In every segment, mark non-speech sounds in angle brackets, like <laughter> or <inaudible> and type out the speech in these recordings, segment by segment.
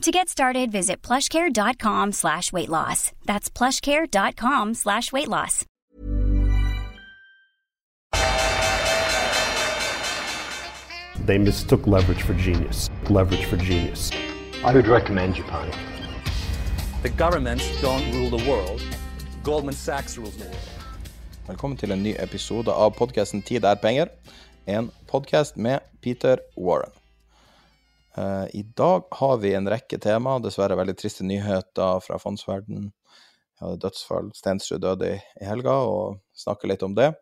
To get started, visit plushcare.com slash weight loss. That's plushcare.com slash weight loss. They mistook leverage for genius. Leverage for genius. I would recommend Japan. The governments don't rule the world. Goldman Sachs rules the world. Velkommen til en ny episode av podkasten Tid er penger. En podkast med Peter Warren. Eh, I dag har vi en rekke tema, dessverre veldig triste nyheter fra fondsverden. Jeg hadde dødsfall. Stensrud døde i, helga, og snakker litt om det.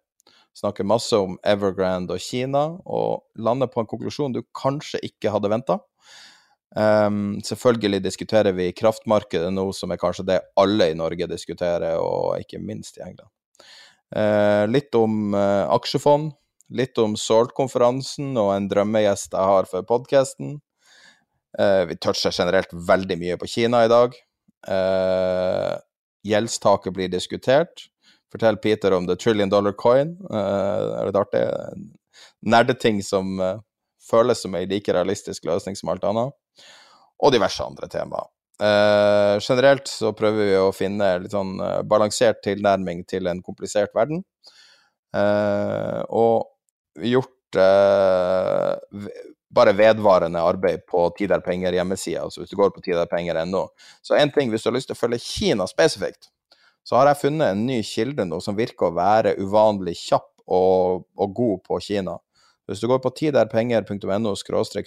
Snakker masse om Evergrande og Kina, og lander på en konklusjon du kanskje ikke hadde venta. Um, selvfølgelig diskuterer vi kraftmarkedet nå, som er kanskje det alle i Norge diskuterer, og ikke minst i England. Uh, litt om uh, aksjefond, litt om Salt-konferansen og en drømmegjest jeg har for podkasten. Uh, vi toucher generelt veldig mye på Kina i dag. gjeldstaket blir diskutert. Fortell Peter om the trillion dollar coin. er det artig? Nerdeting som føles som en like realistisk løsning som alt annet og diverse andre temaer. Uh, generelt så prøver vi å finne litt sånn uh, balansert tilnærming til en komplisert verden. Uh, og gjort bare vedvarende arbeid på Tidar Penger hjemmesida, altså hvis du går på tiderpenger.no. Så én ting, hvis du har lyst til å følge Kina spesifikt, så har jeg funnet en ny kilde nå som virker å være uvanlig kjapp og, og god på Kina. Hvis du går på tiderpenger.no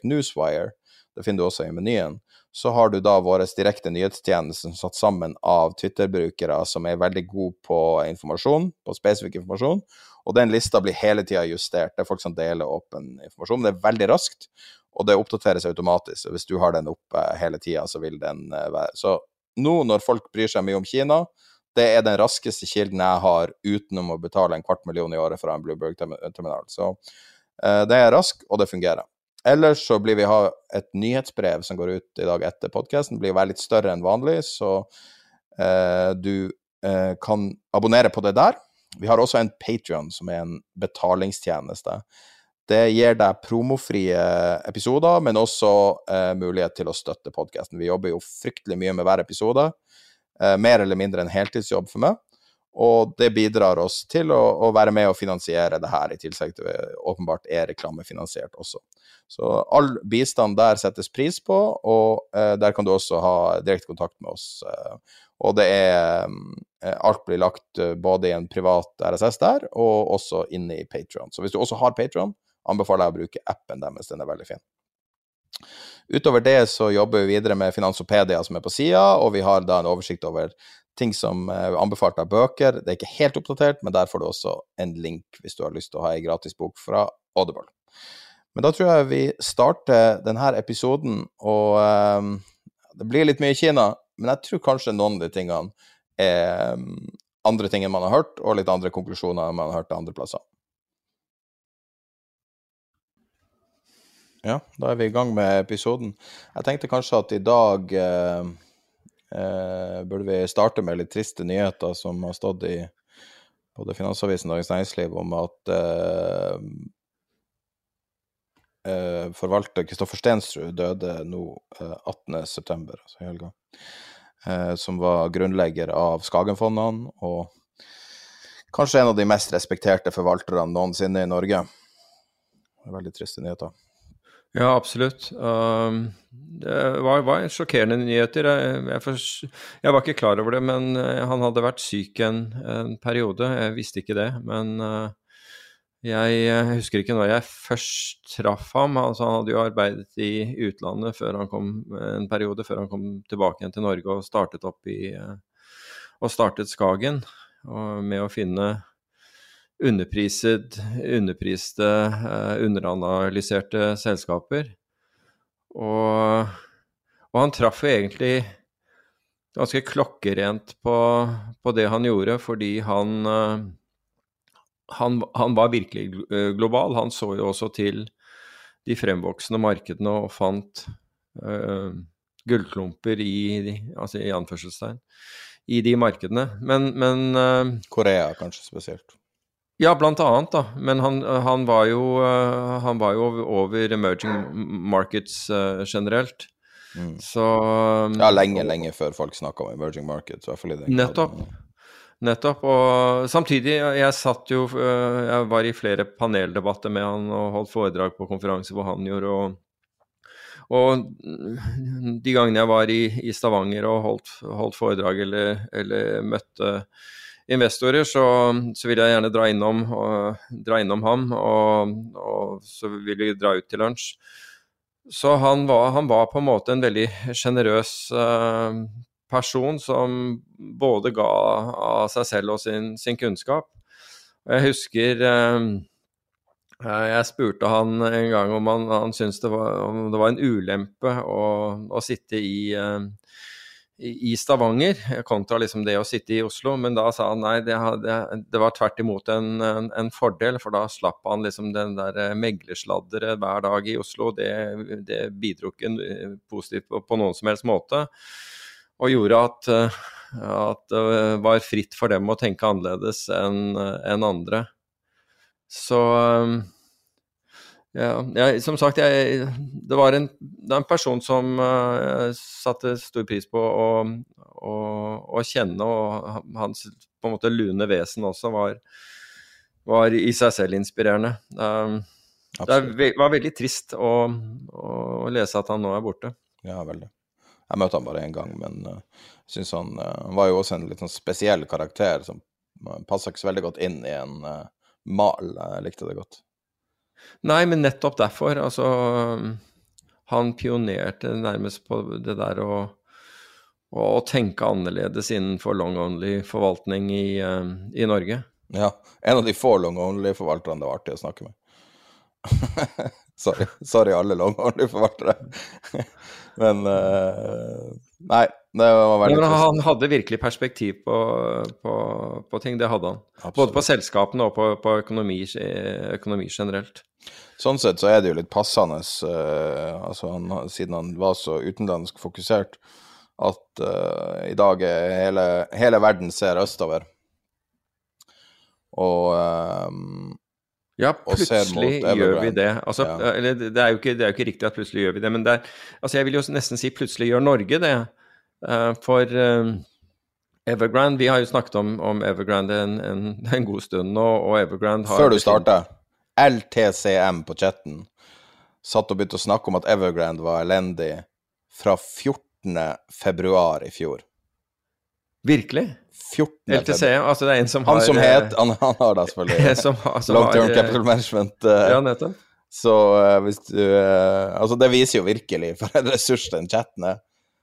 newswire, det finner du også i menyen, så har du da vår direkte nyhetstjeneste satt sammen av Twitter-brukere som er veldig gode på informasjon, på spesifikk informasjon, og den lista blir hele tida justert. Det er folk som deler åpen informasjon. Det er veldig raskt, og det oppdateres automatisk. Hvis du har den oppe hele tida, så vil den eh, være Så nå når folk bryr seg mye om Kina, det er den raskeste kilden jeg har utenom å betale en kvart million i året fra en Blueberg-terminal. Så uh, det er rask, og det fungerer. Ellers så blir vi ha et nyhetsbrev som går ut i dag etter podkasten. Blir være litt større enn vanlig, så eh, du eh, kan abonnere på det der. Vi har også en Patrion, som er en betalingstjeneste. Det gir deg promofrie episoder, men også eh, mulighet til å støtte podkasten. Vi jobber jo fryktelig mye med hver episode. Eh, mer eller mindre en heltidsjobb for meg. Og det bidrar oss til å, å være med og finansiere det her, i tillegg til åpenbart er reklamefinansiert også. Så all bistand der settes pris på, og eh, der kan du også ha direkte kontakt med oss. Eh, og det er eh, Alt blir lagt eh, både i en privat RSS der, og også inne i Patron. Så hvis du også har Patron, anbefaler jeg å bruke appen deres, den er veldig fin. Utover det så jobber vi videre med Finansopedia som er på sida, og vi har da en oversikt over ting som er anbefalt av bøker. Det er ikke helt oppdatert, men der får du også en link hvis du har lyst til å ha ei gratis bok fra Audible. Men da tror jeg vi starter denne episoden, og um, det blir litt mye Kina, men jeg tror kanskje noen av de tingene er um, andre ting enn man har hørt, og litt andre konklusjoner enn man har hørt andre plasser. Ja, da er vi i gang med episoden. Jeg tenkte kanskje at i dag eh, eh, burde vi starte med litt triste nyheter som har stått i både Finansavisen og Dagens Næringsliv om at eh, eh, forvalter Kristoffer Stensrud døde nå eh, 18.9., altså i helga. Eh, som var grunnlegger av Skagenfondene, og kanskje en av de mest respekterte forvalterne noensinne i Norge. Veldig triste nyheter. Ja, absolutt. Um, det var, var sjokkerende nyheter. Jeg, jeg, for, jeg, var ikke klar over det, men uh, han hadde vært syk en, en periode. Jeg visste ikke det. Men uh, jeg, jeg, husker ikke når jeg først traff ham. Altså, han hadde jo arbeidet i utlandet før han kom, en periode før han kom tilbake igjen til Norge og startet opp i uh, og startet Skagen med å finne underpriset, underpriste, eh, underanalyserte selskaper. Og, og, han traff jo egentlig ganske klokkerent på, på, det han gjorde, fordi han, eh, han, han var virkelig eh, global. Han så jo også til de fremvoksende markedene og fant uh, gullklumper i, altså i anførselstegn, i de markedene. Men, men uh, Korea kanskje spesielt? Ja, blant annet, da. Men han, han, var, jo, han var jo over emerging markets uh, generelt. Mm. Så Ja, lenge, lenge før folk snakka om emerging markets, i hvert fall i den Nettopp. Nettopp. Og samtidig, jeg satt jo eh, Jeg var i flere paneldebatter med han og holdt foredrag på konferanse hvor han gjorde, og og de gangene jeg var i, i Stavanger og holdt, holdt foredrag eller, eller møtte investorer, så, så, ville jeg gjerne dra innom, og, dra innom ham, og, og, så ville vi dra ut til lunsj. Så han var, han var på en måte en veldig sjenerøs uh, person som både ga av seg selv og sin, sin kunnskap. Jeg husker uh, jeg spurte han en gang om han, han syntes det var, det var en ulempe å, å sitte i uh, i Stavanger kontra liksom det å sitte i Oslo. Men da sa han nei, det, hadde, det var tvert imot en, en, en, fordel, for da slapp han liksom den der eh, meglersladderet hver dag i Oslo. Det, det bidro ikke positivt på, på, noen som helst måte. Og gjorde at, eh, at, det var fritt for dem å tenke annerledes enn en andre. Så ja, jeg, som sagt, jeg, det var en, det en person som uh, satte stor pris på å, å, å, kjenne, og hans på en måte lune vesen også var, var i seg selv inspirerende. Um, det var veldig trist å, å, lese at han nå er borte. Ja, veldig. Jeg møtte han bare én gang, men uh, synes han, uh, var jo også en litt sånn spesiell karakter som uh, passa ikke så veldig godt inn i en mal. Jeg likte det godt. Nei, men nettopp derfor. Altså Han pionerte nærmest på det der å, å, tenke annerledes innenfor long only-forvaltning i, uh, i, Norge. Ja. En av de få long only-forvalterne det var artig å snakke med. <laughs> sorry, sorry alle long only-forvaltere. men uh, Nei, det var veldig trist. Han hadde virkelig perspektiv på, på, på ting, det hadde han. Absolutt. Både på selskapene og på, på økonomi, økonomi, generelt. Sånn sett så er det jo litt passende, uh, altså han, siden han var så utenlandsk fokusert, at uh, i dag er hele, hele, verden ser østover. Og um, ja, plutselig gjør vi det. Altså, ja. eller, det, er ikke, det, er jo ikke, riktig at plutselig gjør vi det, men det er, altså, jeg vil jo nesten si plutselig gjør Norge det. Uh, for uh, Evergrande Vi har jo snakket om, om Evergrande en, en, <laughs> en, god stund nå, og Evergrande har Før du starta, LTCM på chatten satt og begynte å snakke om at Evergrande var elendig fra 14. februar i fjor. Virkelig? 14. LTC, altså det er en som har Han som het Han, han har da selvfølgelig <laughs> som, som Long Term har, Capital Management. Uh, ja, nettopp. Så hvis du Altså, det viser jo virkelig for en ressurs den chatten er.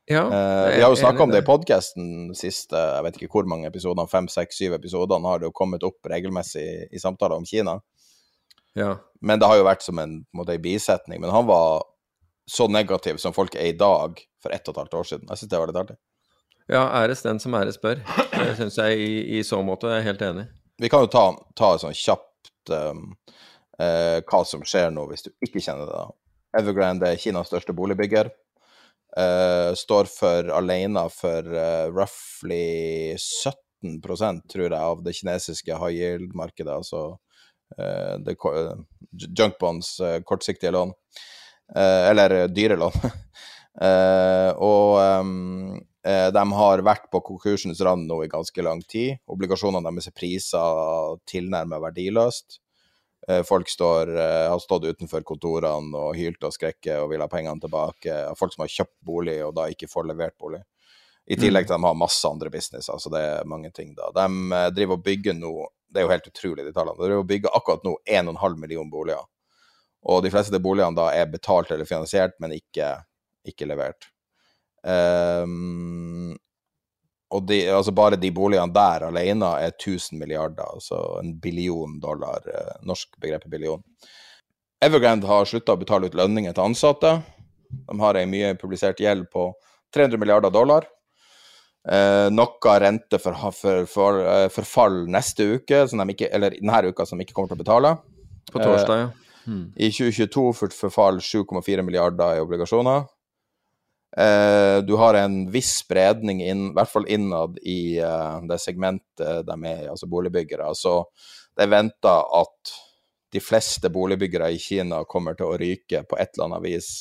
Ja, vi har jo snakka om det i podkasten siste jeg vet ikke hvor mange episoder, fem, seks, syv episoder, har det jo kommet opp regelmessig i, i samtaler om Kina. Ja. Men det har jo vært som en, måte, en bisetning. Men han var så negativ som folk er i dag for ett og et halvt år siden. Jeg syns det var litt artig. Ja, æres den som æres bør. Det syns jeg i, i, så måte. Jeg er helt enig. Vi kan jo ta, ta sånn kjapt um, uh, hva som skjer nå, hvis du ikke kjenner det. Evergrande er Kinas største boligbygger. Uh, står for alene for uh, roughly 17% tror jeg, av det kinesiske high yield-markedet. Altså det, junk bonds, kortsiktige lån. eller dyre lån. <laughs> og um, de har vært på konkursens rand nå i ganske lang tid. Obligasjonene deres er priser tilnærmet verdiløst. Eh, folk står, eh, har stått utenfor kontorene og hylt og skrekket og vil ha pengene tilbake. Folk som har kjøpt bolig og da ikke får levert bolig. I tillegg til at de har masse andre business, altså det er mange ting da. De eh, driver og bygger nå, det er jo helt utrolig de tallene, de driver og bygger akkurat nå 1,5 million boliger. Og de fleste av boligene da er betalt eller finansiert, men ikke, ikke levert. Um, og de, altså bare de boligene der alene er 1000 milliarder, altså en billion dollar, eh, norsk begrepet billion. Evergrande har slutta å betale ut lønninger til ansatte. De har ei mye publisert gjeld på 300 milliarder dollar. Eh, noe rente for, for, for, eh, forfall neste uke, ikke, eller denne uka, som de ikke kommer til å betale. På torsdag, ja. Hmm. I 2022 for forfall 7,4 milliarder i obligasjoner. Eh, du har en viss spredning, inn, i hvert fall innad i uh, det segmentet de er i, altså boligbyggere. Så det er venta at de fleste boligbyggere i Kina kommer til å ryke på et eller annet vis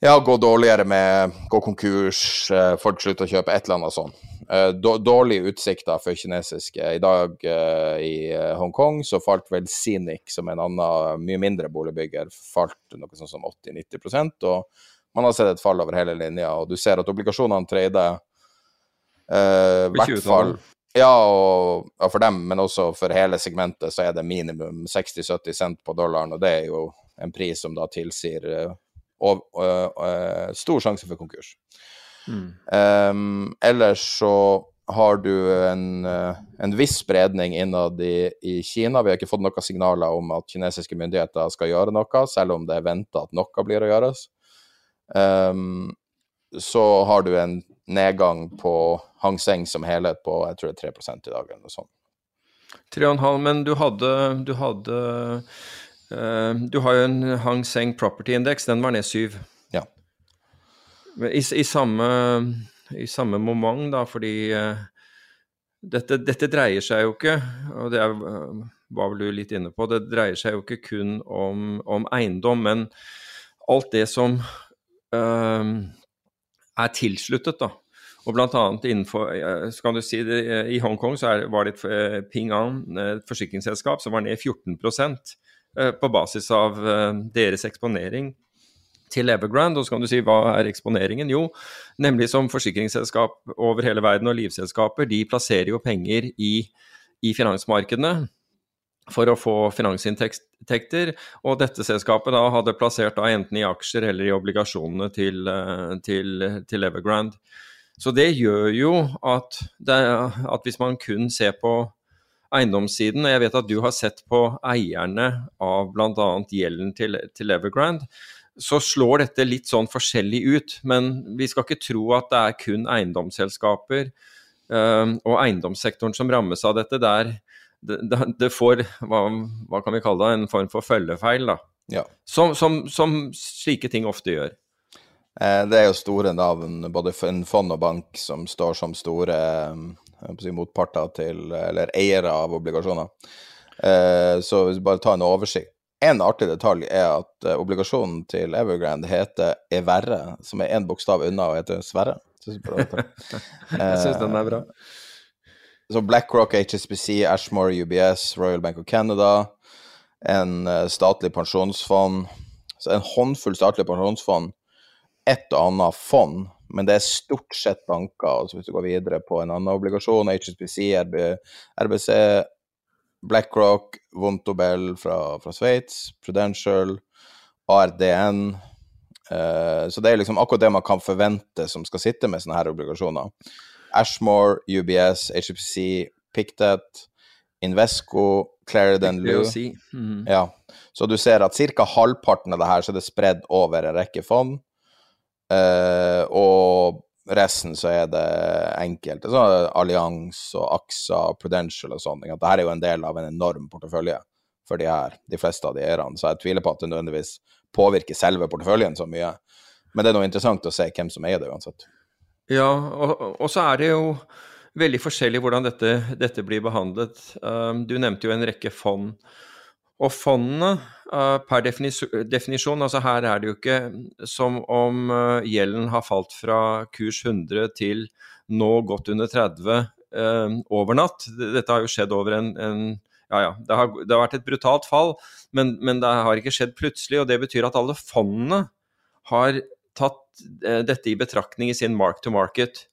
ja, gå dårligere med gå konkurs, eh, folk slutter å kjøpe et eller annet sånt. Eh, dårlige utsikter for kinesiske. I dag i Hongkong så falt vel Scenic, som en annen mye mindre boligbygger, falt noe sånn som 80-90% og man har sett et fall over hele linja. Og du ser at obligasjonene trader i hvert fall ja, og, og, for dem, men også for hele segmentet, så er det minimum 60-70 cent på dollaren, og det er jo en pris som da tilsier og, og, og stor sjanse for konkurs. Mm. Um, ellers så har du en, en viss spredning innad i, i, Kina. Vi har ikke fått noen signaler om at kinesiske myndigheter skal gjøre noe, selv om det er venta at noe blir å gjøres. Um, så har du en nedgang på Hang Seng som helhet på jeg tror det er 3 i dag, eller noe sånt. 3,5, men du hadde, du hadde Uh, du har jo en Hang Seng Property Index, den var ned 7. Ja. I, i, samme, I, samme, moment, da, fordi uh, dette, dette, dreier seg jo ikke, og det er, uh, var vel du litt inne på, det dreier seg jo ikke kun om, om eiendom, men alt det som er tilsluttet, da. Og blant annet innenfor skal du si det, I Hongkong så er, var det et Ping An, et forsikringsselskap, som var ned 14 Eh, på basis av eh, deres eksponering til Evergrande. Og så kan du si hva er eksponeringen? Jo, nemlig som forsikringsselskap over hele verden og livselskaper, de plasserer jo penger i, i finansmarkedene for å få finansinntekter. Og dette selskapet da hadde plassert da enten i aksjer eller i obligasjonene til, eh, til, til Evergrande. Så det gjør jo at, det, at hvis man kun ser på eiendomssiden. og Jeg vet at du har sett på eierne av bl.a. gjelden til, til Evergrande. Så slår dette litt sånn forskjellig ut, men vi skal ikke tro at det er kun eiendomsselskaper øh, og eiendomssektoren som rammes av dette. Der det, det, får hva, hva, kan vi kalle det, en form for følgefeil, da. Ja. Som, som, som slike ting ofte gjør. Eh, det er jo store navn, både en fond og bank, som står som store si, motparter til, eller eiere av obligasjoner. Eh, så hvis vi bare tar en oversikt. En artig detalj er at eh, obligasjonen til Evergrande heter Everre, som er én bokstav unna å hete Sverre. Jeg <laughs> syns den er bra. Så BlackRock, HSBC, Ashmore, UBS, Royal Bank of Canada, en uh, statlig pensjonsfond Så en håndfull statlige pensjonsfond, et og annet fond men det er stort sett banker. altså Hvis du går videre på en annen obligasjon, HSBC, RB, RBC, BlackRock, Vontobel fra, fra Sveits, Prudential, ARDN eh, Så det er liksom akkurat det man kan forvente som skal sitte med sånne her obligasjoner. Ashmore, UBS, HPC, Pictet, Invesco, Clarendon Lou. Mm. Ja. Så du ser at ca. halvparten av det her så er det spredd over en rekke fond. Uh, og resten så er det enkelte, sånn Allians og AXA og Prudential og det Dette er jo en del av en enorm portefølje for de her, de fleste av de eierne. Så jeg tviler på at det nødvendigvis påvirker selve porteføljen så mye. Men det er noe interessant å se hvem som eier det uansett. Ja, og, og så er det jo veldig forskjellig hvordan dette, dette blir behandlet. Um, du nevnte jo en rekke fond. Og fondene, uh, per definisjon, altså her er det jo ikke som om uh, gjelden har falt fra kurs 100 til nå godt under 30 uh, over natt. Dette har jo skjedd over en, en, Ja ja, det har, det har vært et brutalt fall, men, men, det har ikke skjedd plutselig. Og det betyr at alle fondene har tatt eh, dette i betraktning i sin mark to market.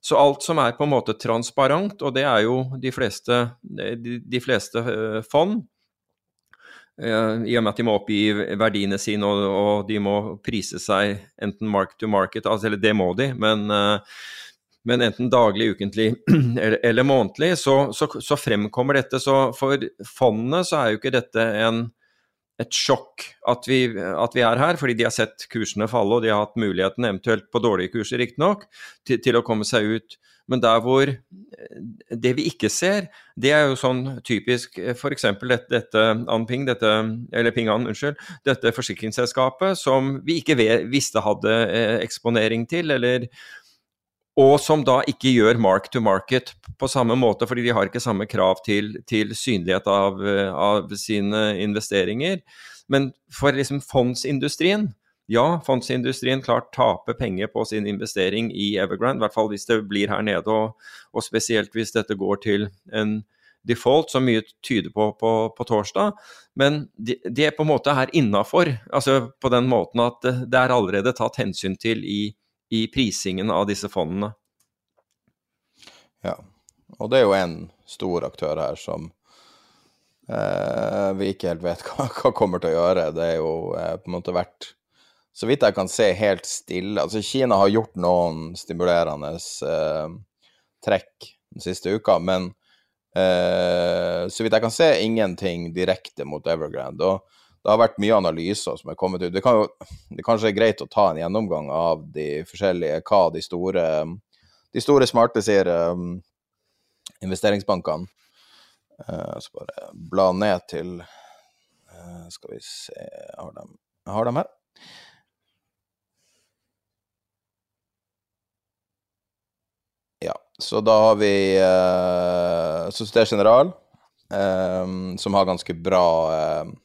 Så alt som er på en måte transparent, og det er jo de fleste, de, fleste uh, fond, uh, i og med at de må oppgi verdiene sine og, og, de må prise seg enten mark to market, altså, eller det må de, men men enten daglig, ukentlig <clears throat> eller, eller månedlig, så, så, så, fremkommer dette. Så for fondene så er jo ikke dette en, et sjokk at vi, at vi, er her, fordi de har sett kursene falle, og de har hatt muligheten, eventuelt på dårlige kurser riktignok, til, til å komme seg ut. Men der hvor det vi ikke ser, det er jo sånn typisk f.eks. dette, dette Anping, dette, eller Pingan, unnskyld, dette forsikringsselskapet som vi ikke visste hadde eh, eksponering til, eller og som da ikke gjør mark to market på samme måte, fordi de har ikke samme krav til, til synlighet av, av, sine investeringer. Men for liksom fondsindustrien Ja, fondsindustrien klart taper penger på sin investering i Evergrande, i hvert fall hvis det blir her nede, og, og spesielt hvis dette går til en default, som mye tyder på på, på torsdag. Men det de på en måte er innafor, altså på den måten at det er allerede tatt hensyn til i i prisingen av disse fondene. Ja, og det er jo en stor aktør her som eh, vi ikke helt vet <laughs> hva, hva, kommer til å gjøre. Det er jo eh, på en måte vært, så vidt jeg kan se, helt stille. Altså Kina har gjort noen stimulerende eh, trekk den siste uka, men eh, så vidt jeg kan se, ingenting direkte mot Evergrande. og det har vært mye analyser som er kommet ut. Det, kan jo, det kanskje er greit å ta en gjennomgang av de forskjellige, hva de store, de store smarte, sier um, investeringsbankene. Uh, så bare bla ned til uh, Skal vi se har jeg har dem her. Ja, så da har vi uh, Societe General, um, som har ganske bra uh,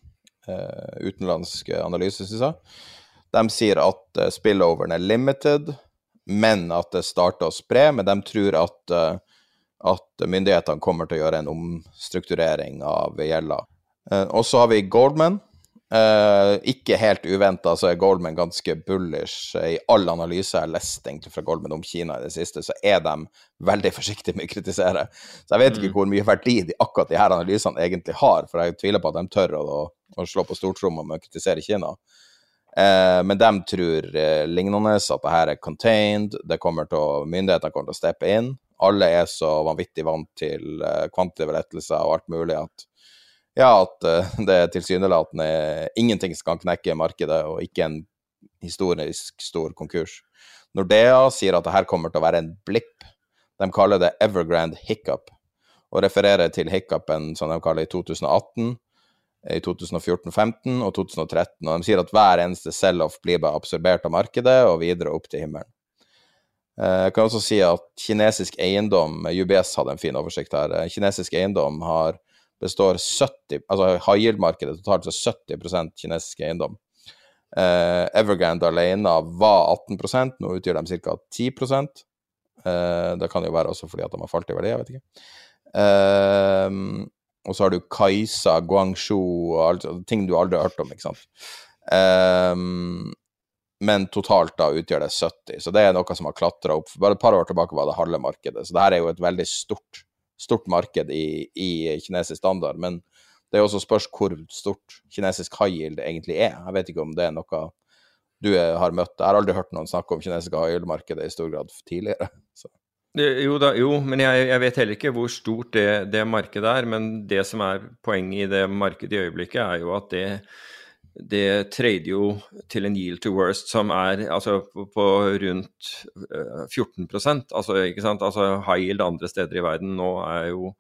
uh, utenlandsk analyse, syns jeg. De sier at uh, spilloveren er limited, men at det starter å spre. Men de tror at, uh, at myndighetene kommer til å gjøre en omstrukturering av gjelda. og så har vi Goldman. Uh, ikke helt uventa så er Goldman ganske bullish. I all analyse jeg har lest egentlig fra Goldman om Kina i det siste, så er de veldig <laughs> forsiktige med å kritisere. Så jeg vet ikke mm. hvor mye verdi de, akkurat de her analysene egentlig har, for jeg tviler på at de tør å, å slå på stortromma med å kritisere Kina. Uh, men de tror uh, lignende, at det her er contained, det kommer til å, myndighetene kommer til å steppe inn. Alle er så vanvittig vant til uh, kvantitative lettelser og alt mulig at ja, at uh, det tilsynelatende ingenting som kan knekke markedet, og ikke en historisk stor konkurs. Nordea sier at det her kommer til å være en blipp. De kaller det Evergrande hiccup, og refererer til hiccupen som de kaller i 2018, i 2014-15 og 2013. Og de sier at hver eneste sell-off blir bare absorbert av markedet og videre opp til himmelen. Eh, jeg kan også si at kinesisk eiendom, UBS hadde en fin oversikt her, eh, kinesisk eiendom har består 70 Altså high yield-markedet totalt så 70 kinesisk eiendom. Eh, Evergrande alene var 18% nå utgjør de ca. 10 eh, Det kan jo være også fordi at de har falt i verdi, jeg vet ikke. Eh, og så har du Kaisa, Guangzhou og alt, ting du aldri har hørt om, ikke sant. Um, men totalt da utgjør det 70, så det er noe som har klatra opp. Bare et par år tilbake var det halve markedet, så det her er jo et veldig stort stort marked i, i kinesisk standard. Men det er også spørs hvor stort kinesisk high egentlig er. Jeg vet ikke om det er noe du har møtt. Jeg har aldri hørt noen snakke om kinesiske high i stor grad tidligere. <laughs> Så. Jo, da, jo, men jeg, jeg, vet heller ikke hvor stort det, det, markedet er. Men det som er poenget i det markedet i øyeblikket, er jo at det det trader jo til en yield to worst som er altså, på, rundt 14 eh, altså, ikke sant? altså High yield andre steder i verden nå er jo,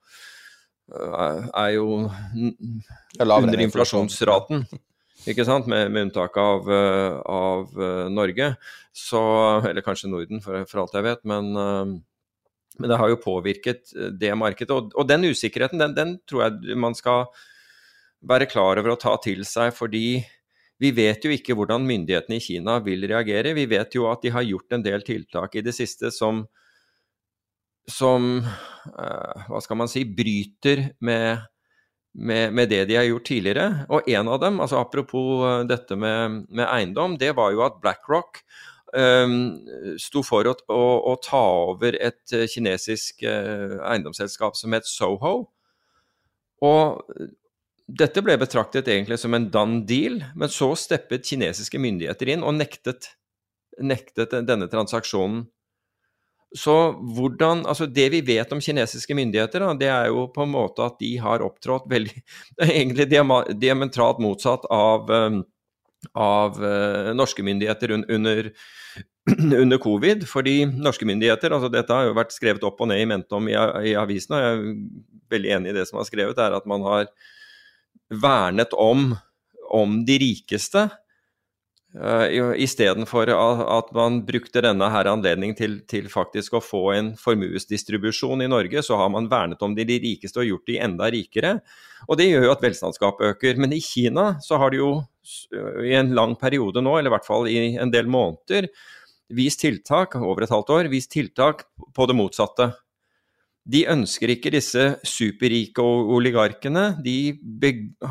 eh, er jo under inflasjonsraten. Ikke sant? Med, med unntak av, eh, av, Norge, så, eller kanskje Norden, for, for alt jeg vet. Men, men, det har jo påvirket det markedet. Og, og den usikkerheten, den, den tror jeg man skal være klar over å ta til seg, fordi vi vet jo ikke hvordan myndighetene i Kina vil reagere. Vi vet jo at de har gjort en del tiltak i det siste som, som uh, hva skal man si, bryter med med, med, det de har gjort tidligere. Og en av dem, altså apropos uh, dette med, med, eiendom, det var jo at BlackRock um, sto for å, å, å, ta over et uh, kinesisk eiendomsselskap som het Soho. Og dette ble betraktet egentlig som en done deal, men så steppet kinesiske myndigheter inn og nektet, nektet denne transaksjonen. Så hvordan, altså Det vi vet om kinesiske myndigheter, da, det er jo på en måte at de har opptrådt veldig <laughs> egentlig diametralt motsatt av, um, av uh, norske myndigheter under, <clears throat> under covid. Fordi norske myndigheter, altså dette har jo vært skrevet opp og ned i mente i, i avisene, og jeg er veldig enig i det som er skrevet, er at man har vernet om, om de rikeste. Uh, Istedenfor at man brukte denne her anledningen til, til, faktisk å få en formuesdistribusjon i Norge, så har man vernet om de, de rikeste og gjort de enda rikere. Og det gjør jo at velstandsgapet øker. Men i Kina så har de jo i en lang periode nå, eller i hvert fall i en del måneder, vist tiltak, over et halvt år, vist tiltak på det motsatte. De ønsker ikke disse superrike oligarkene. De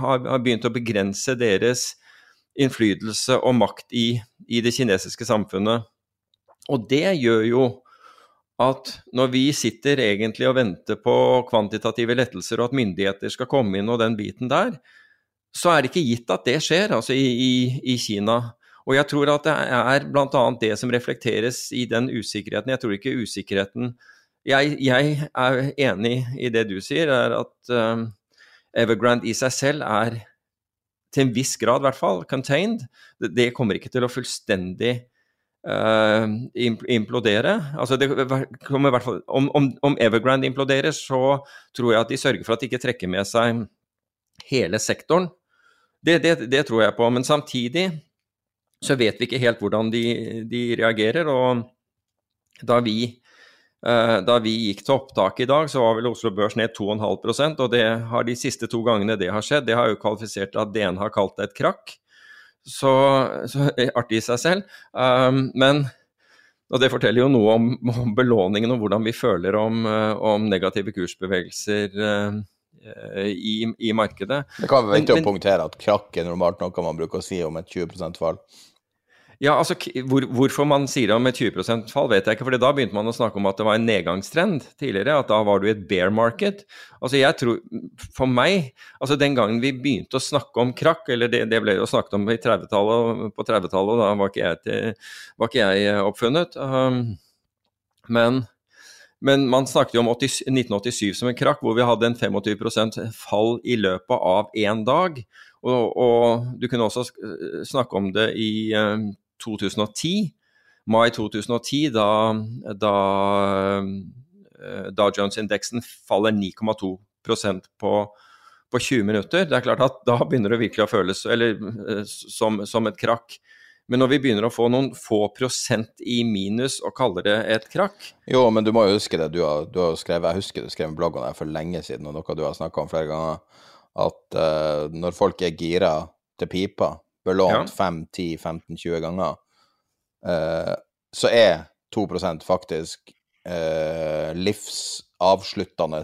har begynt å begrense deres innflytelse og makt i, i, det kinesiske samfunnet. Og det gjør jo at når vi sitter egentlig og venter på kvantitative lettelser og at myndigheter skal komme inn og den biten der, så er det ikke gitt at det skjer altså i, i, i Kina. Og jeg tror at det er bl.a. det som reflekteres i den usikkerheten. Jeg tror ikke usikkerheten jeg, jeg, er enig i det du sier, er at um, Evergrande i seg selv er til en viss grad, i hvert fall, contained. Det, det kommer ikke til å fullstendig uh, implodere. Altså det kommer i hvert fall, om, om, om, Evergrande imploderer, så tror jeg at de sørger for at de ikke trekker med seg hele sektoren. Det, det, det tror jeg på. Men samtidig så vet vi ikke helt hvordan de, de reagerer. Og da vi da vi gikk til opptak i dag, så var vel Oslo Børs ned 2,5% og det har de siste to gangene det har skjedd, det har jo kvalifisert til at DN har kalt det et krakk. Så, så <laughs> artig i seg selv. Um, men og det forteller jo noe om, <laughs> om belåningen og hvordan vi føler om, eh, om negative kursbevegelser uh, i, i, markedet. Det kan være viktig å punktere at krakk er normalt noe man bruker å si om et 20 fall. Ja, altså hvor, Hvorfor man sier det om et 20% fall, vet jeg ikke. for Da begynte man å snakke om at det var en nedgangstrend tidligere. At da var du i et bear market. Altså jeg tror, For meg, altså den gangen vi begynte å snakke om krakk, eller det, det ble jo snakket om 30 på 30-tallet, og da var ikke jeg, til, var ikke jeg eh, oppfunnet. Um, men, men, man snakket jo om 80, 1987 som en krakk, hvor vi hadde en 25% fall i løpet av én dag. Og, og, du kunne også snakke om det i um, 2010. Mai 2010, da, da eh, Dow Jones-indeksen faller 9,2% på, på 20 minutter. Det er klart at Da begynner det virkelig å føles eller, eh, som, som et krakk. Men når vi begynner å få noen få prosent i minus og kaller det et krakk Jo, men du må jo huske det. Du har, du har skrevet, jeg husker du skrev en blogg om det for lenge siden, og noe du har snakka om flere ganger, at uh, når folk er gira til pipa, belånt ja. 5, 10, 15, 20 ganger, uh, så er 2% faktisk uh, livsavsluttende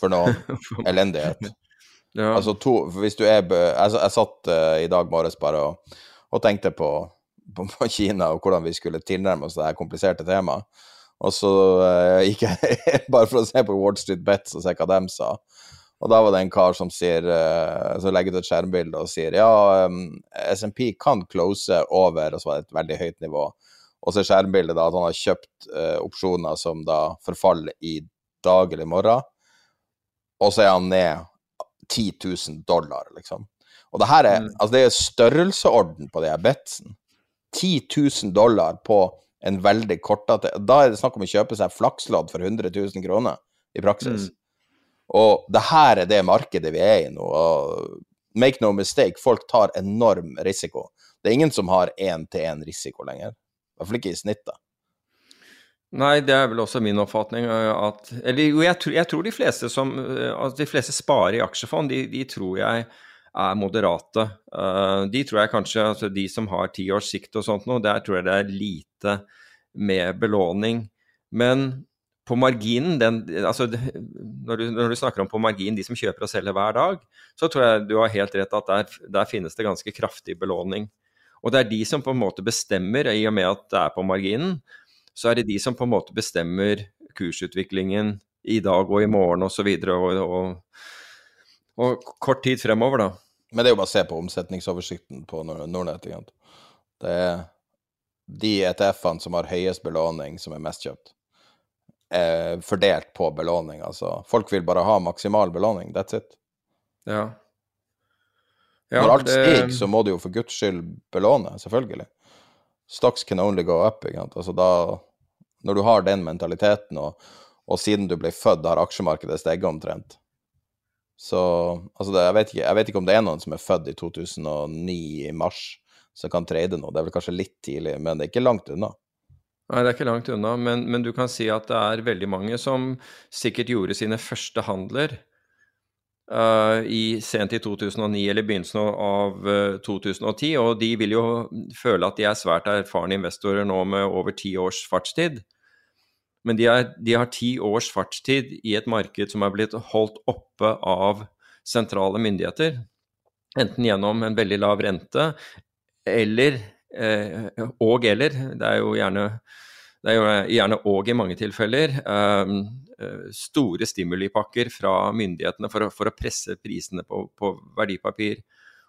for noen <laughs> elendighet. Ja. Altså to, hvis du er Jeg, jeg satt uh, i dag morges bare og, og tenkte på, på, på, Kina og hvordan vi skulle tilnærme oss det her kompliserte temaet. Og så uh, gikk jeg <laughs> bare for å se på Wall Street Bets og se hva de sa. Og da var det en kar som sier, som legger ut et skjermbilde og sier ja, um, SMP kan close over, og så var det et veldig høyt nivå. Og så er skjermbildet da at han har kjøpt uh, opsjoner som da forfaller i dag eller i morgen, og så er han ned 10 000 dollar, liksom. Og det her er, mm. altså det er størrelseorden på det her betsen. 10 000 dollar på en veldig kortete Da er det snakk om å kjøpe seg flakslodd for 100 000 kroner, i praksis. Mm. Og det her er det markedet vi er i nå. og Make no mistake, folk tar enorm risiko. Det er ingen som har én-til-én risiko lenger. I hvert fall ikke i snittet. Nei, det er vel også min oppfatning eh, at Eller jo, jeg, jeg tror de fleste som eh, altså De fleste sparer i aksjefond, de, de tror jeg er moderate. Uh, de tror jeg kanskje altså De som har ti års sikt og sånt noe, der tror jeg det er lite med belåning. Men på marginen, den, altså, når, du, når, du, snakker om på margin de som kjøper og selger hver dag, så tror jeg du har helt rett at der, der, finnes det ganske kraftig belåning. Og det er de som på en måte bestemmer, i og med at det er på marginen, så er det de som på en måte bestemmer kursutviklingen i dag og i morgen osv. Og, og, og, og kort tid fremover, da. Men det er jo bare å se på omsetningsoversikten på Nordnett. Det er de ETF-ene som har høyest belåning, som er mest kjøpt eh, fordelt på belåning. Altså, folk vil bare ha maksimal belåning. That's it. Ja. ja Når alt det... stiger, så må du jo for guds skyld belåne, selvfølgelig. Stocks can only go up. Altså, da, når du har den mentaliteten, og, og siden du ble født, har aksjemarkedet steget omtrent. Så altså det, jeg, vet ikke, jeg, vet ikke, om det er noen som er født i 2009 i mars, som kan trade nå. Det er vel kanskje litt tidlig, men det er ikke langt unna. Nei, det er ikke langt unna, men, men, du kan si at det er veldig mange som sikkert gjorde sine første handler uh, i sent i 2009 eller begynnelsen av uh, eh, 2010, og de vil jo føle at de er svært erfarne investorer nå med over ti års fartstid. Men de, er, de har ti års fartstid i et marked som er blitt holdt oppe av sentrale myndigheter. Enten gjennom en veldig lav rente eller og eller. Det er jo gjerne, det er jo gjerne og i mange tilfeller. Ehm, eh, store stimulipakker fra myndighetene for å, for å presse prisene på, på, verdipapir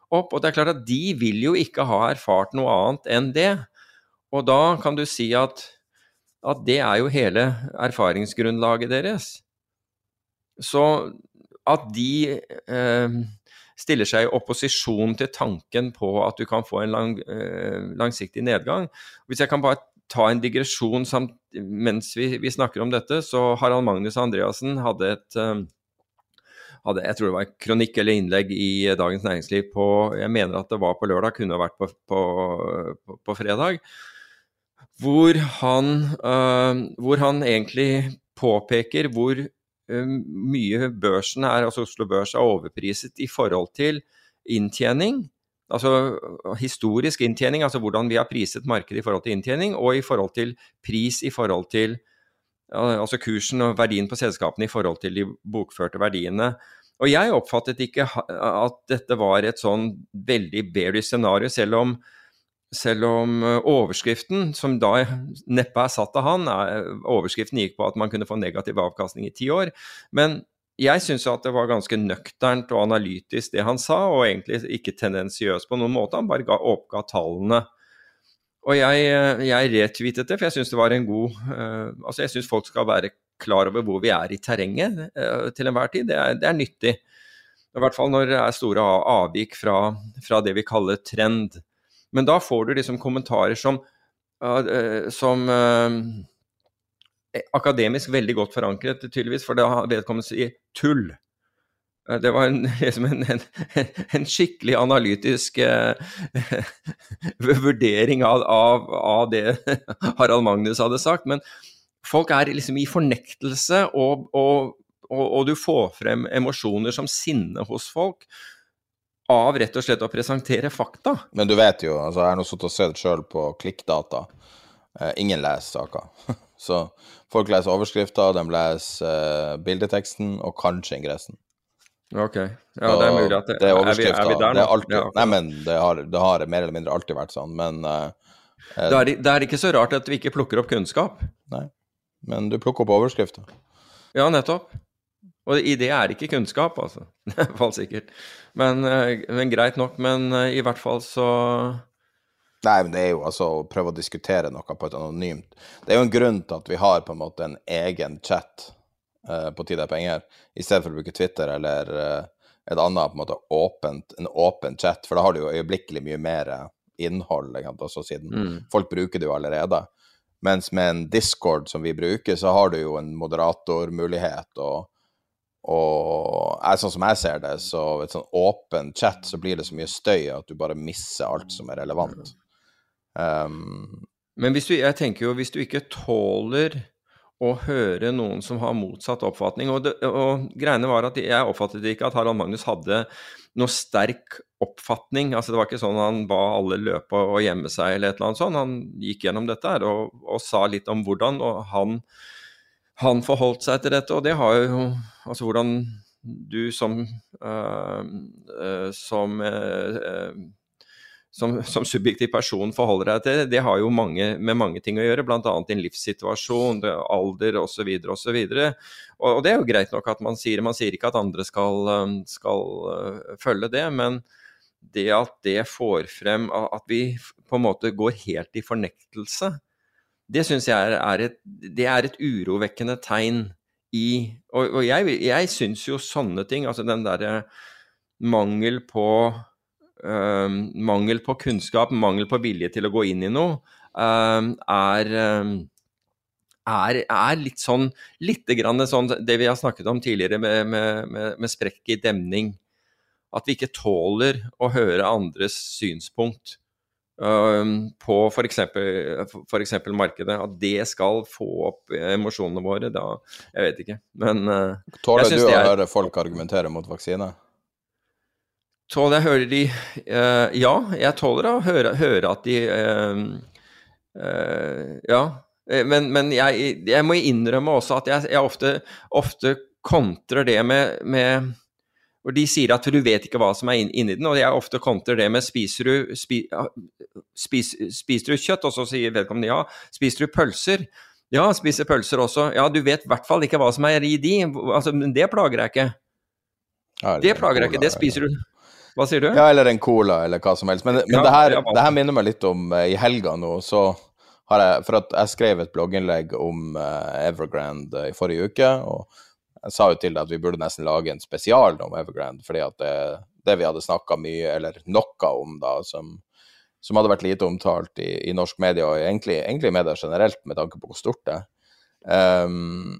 opp. Og det er klart at de vil jo ikke ha erfart noe annet enn det. Og da kan du si at, at det er jo hele erfaringsgrunnlaget deres. Så at de eh, stiller seg i opposisjon til tanken på at du kan få en lang, eh, langsiktig nedgang. Hvis jeg kan bare ta en digresjon samt, mens vi, vi, snakker om dette, så Harald Magnus Andreassen hadde et um, hadde, jeg tror det var en kronikk eller innlegg i Dagens Næringsliv på Jeg mener at det var på lørdag, kunne ha vært på, på, på, på fredag. Hvor han, øh, hvor han egentlig påpeker hvor mye børsen er, altså Oslo Børs er overpriset i forhold til inntjening. Altså historisk inntjening, altså hvordan vi har priset markedet i forhold til inntjening, og i forhold til pris i forhold til altså kursen og verdien på selskapene i forhold til de bokførte verdiene. Og jeg oppfattet ikke at dette var et sånn veldig bearish scenario, selv om selv om eh, overskriften, som da neppe er satt av han, er, overskriften gikk på at man kunne få negativ avkastning i ti år. Men jeg syns at det var ganske nøkternt og analytisk det han sa, og egentlig ikke tendensiøst på noen måte. Han bare ga, oppga tallene. Og jeg, eh, jeg retweetet det, for jeg syns det var en god uh, Altså, jeg syns folk skal være klar over hvor vi er i terrenget uh, til enhver tid. Det er, det er, nyttig. I hvert fall når det er store avvik fra, fra det vi kaller trend. Men da får du liksom kommentarer som, uh, som uh, akademisk veldig godt forankret, tydeligvis, for da vedkommende sier tull. Det var en, <laughs> liksom en, en, en, skikkelig analytisk eh, <laughs> vurdering av, av, av, det <laughs> Harald Magnus hadde sagt. Men folk er liksom i fornektelse, og, og, og, og du får frem emosjoner som sinne hos folk av rett og slett å presentere fakta. Men du vet jo, altså jeg har nå sittet og sett sjøl på klikkdata. Eh, ingen leser saker. <laughs> Så folk leser overskrifter, de leser eh, bildeteksten og kanskje ingressen. Ok. Ja, det er mulig at det, det er overskrifter. Er vi, er vi der nå? Det alltid, ja, okay. Nei, men det har, det har, mer eller mindre alltid vært sånn, men eh, det, er, det er ikke så rart at vi ikke plukker opp kunnskap. Nei, men du plukker opp overskrifter. Ja, nettopp. Og i det er ikke kunnskap, altså. <laughs> I hvert fall sikkert. Men, eh, men, greit nok. Men eh, i hvert fall så Nei, men det er jo altså å prøve å diskutere noe på et anonymt Det er jo en grunn til at vi har på en måte en egen chat uh, på Tid er penger, i stedet for å bruke Twitter eller uh, et annet på en måte åpent, en åpen chat, for da har du jo øyeblikkelig mye mer innhold, også siden mm. folk bruker det jo allerede. Mens med en Discord som vi bruker, så har du jo en moderatormulighet og og jeg, sånn som jeg ser det, så et sånn åpen chat, så blir det så mye støy at du bare misser alt som er relevant. Um, Men hvis du, jeg tenker jo, hvis du ikke tåler å høre noen som har motsatt oppfatning Og, det, og greiene var at jeg oppfattet ikke at Harald Magnus hadde noe sterk oppfatning. altså Det var ikke sånn han ba alle løpe og gjemme seg eller et eller annet sånt. Han gikk gjennom dette her og, og sa litt om hvordan, og han han forholdt seg til dette, og det har jo Altså hvordan du som uh, uh, som, uh, som, som, subjektiv person forholder deg til, det har jo mange, med mange ting å gjøre, bl.a. din livssituasjon, alder osv. osv. Og, og det er jo greit nok at man sier Man sier ikke at andre skal, skal følge det, men det at det får frem at vi på en måte går helt i fornektelse det syns jeg er, et, det er et urovekkende tegn i Og, og jeg, jeg syns jo sånne ting, altså den derre mangel på øh, Mangel på kunnskap, mangel på vilje til å gå inn i noe, øh, er, er, er litt sånn Litt grann sånn det vi har snakket om tidligere med, med, med, med sprekk i demning. At vi ikke tåler å høre andres synspunkt. På f.eks. markedet. At det skal få opp emosjonene våre, da Jeg vet ikke, men uh, Tåler du å er... høre folk argumentere mot vaksine? Tåler jeg høre de uh, Ja, jeg tåler å høre, høre at de uh, Ja. Men, men jeg, jeg, må innrømme også at jeg, jeg ofte, ofte, kontrer det med, med hvor de sier at du vet ikke hva som er inni den, og jeg ofte kontrer det med spiser du, spi, spis, spiser du kjøtt, og så sier vedkommende ja. Spiser du pølser? Ja, spiser pølser også. Ja, du vet i hvert fall ikke hva som er i de. Altså, det plager jeg ikke. Ja, det plager jeg ikke, det spiser du. Hva sier du? Ja, eller en cola, eller hva som helst. Men, men ja, det, her, det, her, minner meg litt om uh, i helga nå, så har jeg For at jeg skrev et blogginnlegg om uh, Evergrande uh, i forrige uke. og jeg sa jo til deg at vi burde nesten lage en spesial om Evergrande, fordi at det, det vi hadde snakka mye, eller noe om, da, som, som hadde vært lite omtalt i, i norsk media, og egentlig, egentlig media generelt, med tanke på hvor stort det er, um,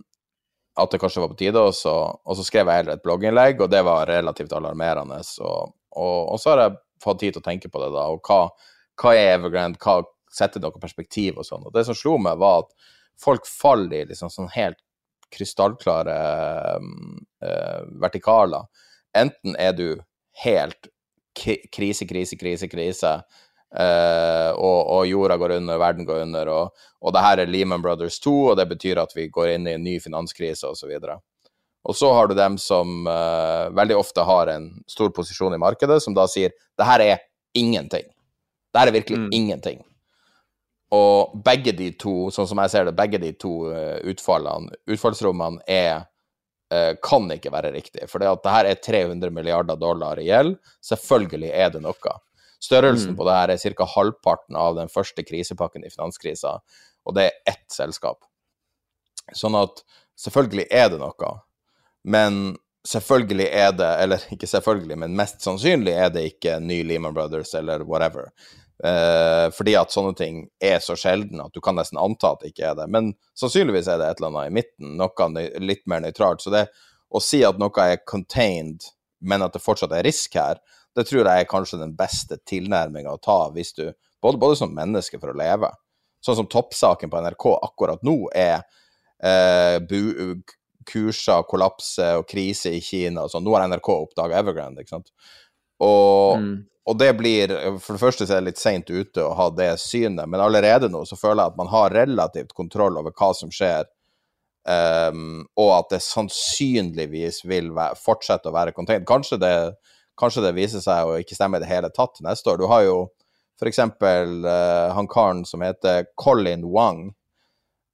at det kanskje var på tide. Og så, og så skrev jeg heller et blogginnlegg, og det var relativt alarmerende. Og, og, og, så har jeg fått tid til å tenke på det, da. Og hva, hva er Evergrande? Hva setter noe perspektiv og sånn. Og det som slo meg, var at folk faller i liksom sånn helt krystallklare uh, vertikaler. Enten er du helt krise, krise, krise, krise, uh, og, og, jorda går under, verden går under, og, og det her er Lehman Brothers 2, og det betyr at vi går inn i en ny finanskrise, osv. Og, så har du dem som uh, veldig ofte har en stor posisjon i markedet, som da sier det her er ingenting. Det her er virkelig mm. ingenting. Og begge de to, sånn som jeg ser det, begge de to uh, utfallene, utfallsrommene er uh, kan ikke være riktig. For det at det her er 300 milliarder dollar i gjeld, selvfølgelig er det noe. Størrelsen mm. på det her er ca. halvparten av den første krisepakken i finanskrisa, og det er ett selskap. Sånn at selvfølgelig er det noe, men selvfølgelig er det, eller ikke selvfølgelig, men mest sannsynlig er det ikke ny Lehman Brothers eller whatever. Uh, fordi at sånne ting er så sjelden at du kan nesten anta at det ikke er det. Men sannsynligvis er det et eller annet i midten, noe litt mer nøytralt. Så det å si at noe er contained, men at det fortsatt er risk her, det tror jeg er kanskje den beste tilnærminga å ta hvis du både, både, som menneske for å leve. Sånn som toppsaken på NRK akkurat nå er eh, bu, kurser, kollapse og krise i Kina og sånn. Nå har NRK oppdaga Evergrande, ikke sant. Og mm og det blir For det første så er det litt seint ute å ha det synet, men allerede nå så føler jeg at man har relativt kontroll over hva som skjer, um, og at det sannsynligvis vil være, fortsette å være contained. Kanskje det, kanskje det, viser seg å ikke stemme i det hele tatt neste år. Du har jo f.eks. Uh, eh, han karen som heter Colin Wang,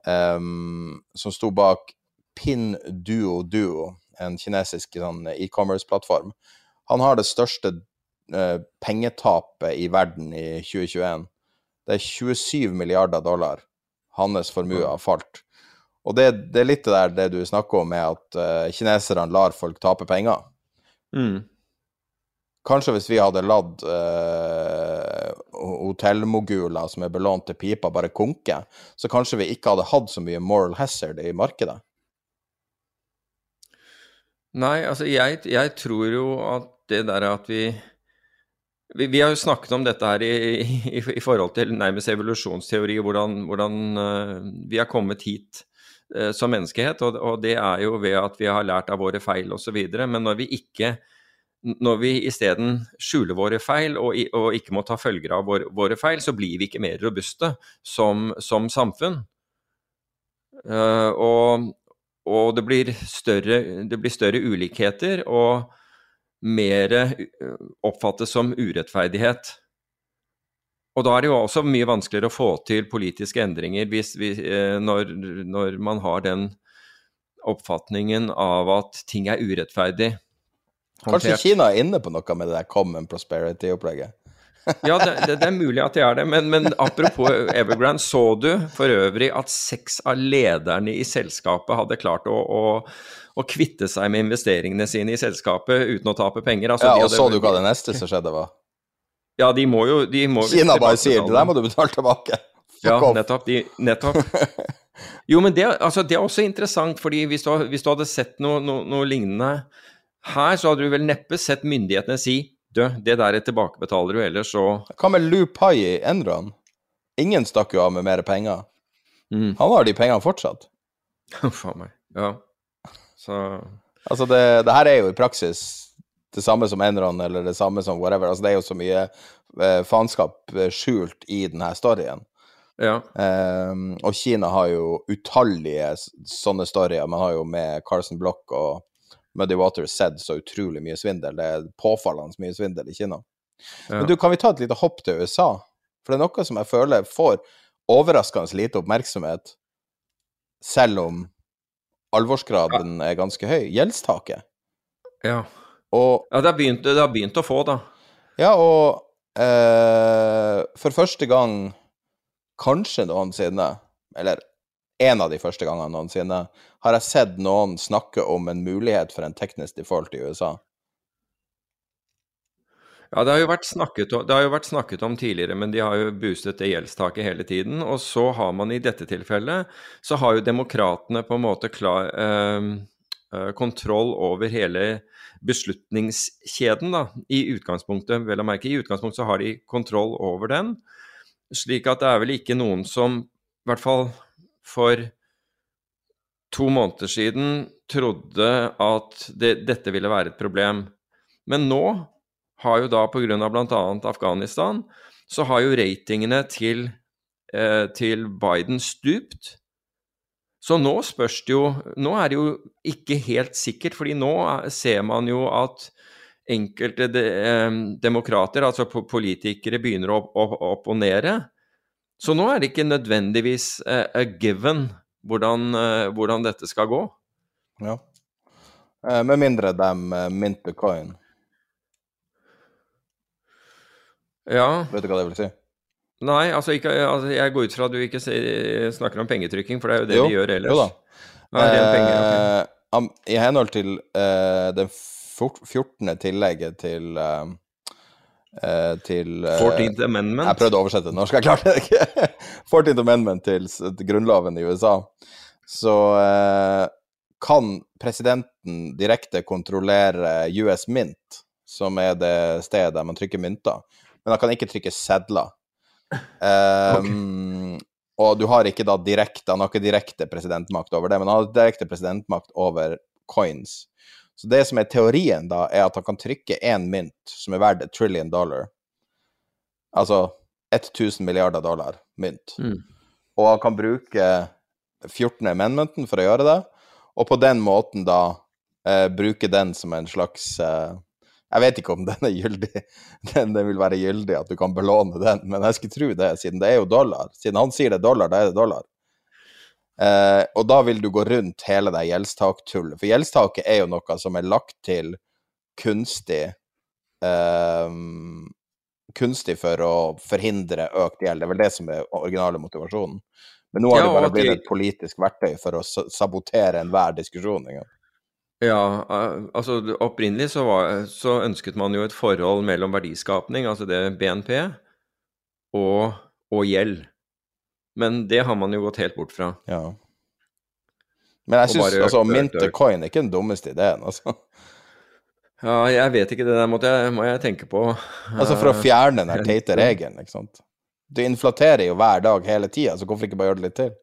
um, som sto bak Pin Duo Duo, en kinesisk sånn, e-commerce-plattform. Han har det største Eh, pengetapet i verden i 2021. Det er 27 milliarder dollar hans formue har falt. Og det, det, er litt det der det du snakker om, med at eh, kineserne lar folk tape penger. Mm. Kanskje hvis vi hadde latt eh, hotellmoguler som er belånt til pipa, bare konke, så kanskje vi ikke hadde hatt så mye moral hazard i markedet. Nei, altså jeg, jeg tror jo at det der at vi vi, vi, har jo snakket om dette her i, i, i forhold til nærmest evolusjonsteori, hvordan, hvordan uh, vi har kommet hit uh, som menneskehet. Og, og, det er jo ved at vi har lært av våre feil osv. Men når vi ikke når vi isteden skjuler våre feil og, og, ikke må ta følger av våre, våre, feil, så blir vi ikke mer robuste som, som samfunn. Uh, og, og det blir, større, det blir større ulikheter, og mer oppfattes som urettferdighet. Og da er det jo også mye vanskeligere å få til politiske endringer hvis, vi, når, når, man har den oppfatningen av at ting er urettferdig. Kanskje Kina er inne på noe med det der common prosperity-opplegget? Ja, det, det, det, er mulig at jeg er det, men, men apropos Evergrande, så du for øvrig at seks av lederne i selskapet hadde klart å, å, å kvitte seg med investeringene sine i selskapet uten å tape penger? Altså, ja, og hadde, så du hva det neste som skjedde var? Ja, de må jo de må Kina bare sier det der må du betale tilbake. Fuck ja, nettopp. De, nettopp. Jo, men det, altså, det, er også interessant, fordi hvis du, hvis du hadde sett noe, noe, noe, lignende her, så hadde du vel neppe sett myndighetene si du, det der tilbakebetaler du ellers, så Hva med Lou Pai i Enron? Ingen stakk jo av med mer penger. Mm. Han har de pengene fortsatt. <laughs> Faen meg. Ja. Så Altså, det, det, her er jo i praksis det samme som Enron, eller det samme som whatever. Altså, det er jo så mye eh, faenskap eh, skjult i denne storyen. Ja. Um, og Kina har jo utallige sånne storyer. Man har jo med Carson Block og Muddy Waters sett så utrolig mye svindel. Det er påfallende mye svindel i Kina. Ja. Men du, kan vi ta et lite hopp til USA? For det er noe som jeg føler får overraskende lite oppmerksomhet, selv om alvorsgraden er ganske høy. Gjeldstaket. Ja. Og, ja, det har, begynt, det har begynt å få, da. Ja, og eh, for første gang kanskje noensinne, eller en av de første gangene noensinne, har jeg sett noen snakke om en mulighet for en teknisk default i USA. Ja, det har, jo vært snakket om, jo vært snakket om tidligere, men de har jo boostet det gjeldstaket hele tiden. Og så har man i dette tilfellet, så har jo demokratene på en måte klar, eh kontroll over hele beslutningskjeden, da, i utgangspunktet. Vel å merke, i utgangspunktet så har de kontroll over den. Slik at det er vel ikke noen som, i hvert fall for to måneder siden, trodde at det, dette ville være et problem. Men nå har jo da pga. bl.a. Afghanistan, så har jo ratingene til, eh, til Biden stupt. Så nå spørs det jo Nå er det jo ikke helt sikkert, fordi nå ser man jo at enkelte de, eh, demokrater, altså politikere, begynner å, opponere. Så nå er det ikke nødvendigvis uh, a given hvordan, uh, hvordan, dette skal gå. Ja. Uh, med mindre de minter coin. Ja. Vet du hva det vil si? Nei, altså, ikke, altså, jeg går ut fra at du ikke snakker om pengetrykking, for det er jo det jo, de gjør ellers. Jo da. Ja, penger, okay. I henhold til den 14. tillegget til uh, uh, til 14th Amendment? Jeg prøvde å oversette det norsk, jeg klarte det ikke. <laughs> 14th Amendment til, til grunnloven i USA. Så kan presidenten direkte kontrollere US Mint, som er det stedet der man trykker mynter, men han kan ikke trykke sedler. Um, <laughs> okay. Og du har ikke da direkte Han har ikke direkte presidentmakt over det, men han har direkte presidentmakt over coins. Så det som er teorien, da, er at han kan trykke én mynt som er verdt et trillion dollar. Altså 1000 milliarder dollar mynt. Mm. Og han kan bruke 14. amendmenten for å gjøre det, og på den måten da eh, bruke den som en slags eh, jeg vet ikke om <laughs> den er gyldig, den, den, vil være gyldig, at du kan belåne den, men jeg skulle tro det, siden det er jo dollar. Siden han sier det er dollar, da er det dollar. Eh, og da vil du gå rundt hele det gjeldstaktullet. For gjeldstaket er jo noe som er lagt til kunstig eh, Kunstig for å forhindre økt gjeld. Det er vel det som er originale motivasjonen. Men nå har ja, det bare blitt et politisk verktøy for å sabotere enhver diskusjon. Ikke? Ja, altså opprinnelig så, var, så, ønsket man jo et forhold mellom verdiskapning, altså det BNP, og, og, gjeld. Men det har man jo gått helt bort fra. Ja. Men jeg syns altså mynte coin er ikke den dummeste ideen, altså. Ja, jeg vet ikke, det der måtte jeg, må jeg tenke på. Altså for å fjerne den <laughs> teite regelen, ikke sant. Du inflaterer jo hver dag hele tida, så hvorfor ikke bare gjøre det litt til?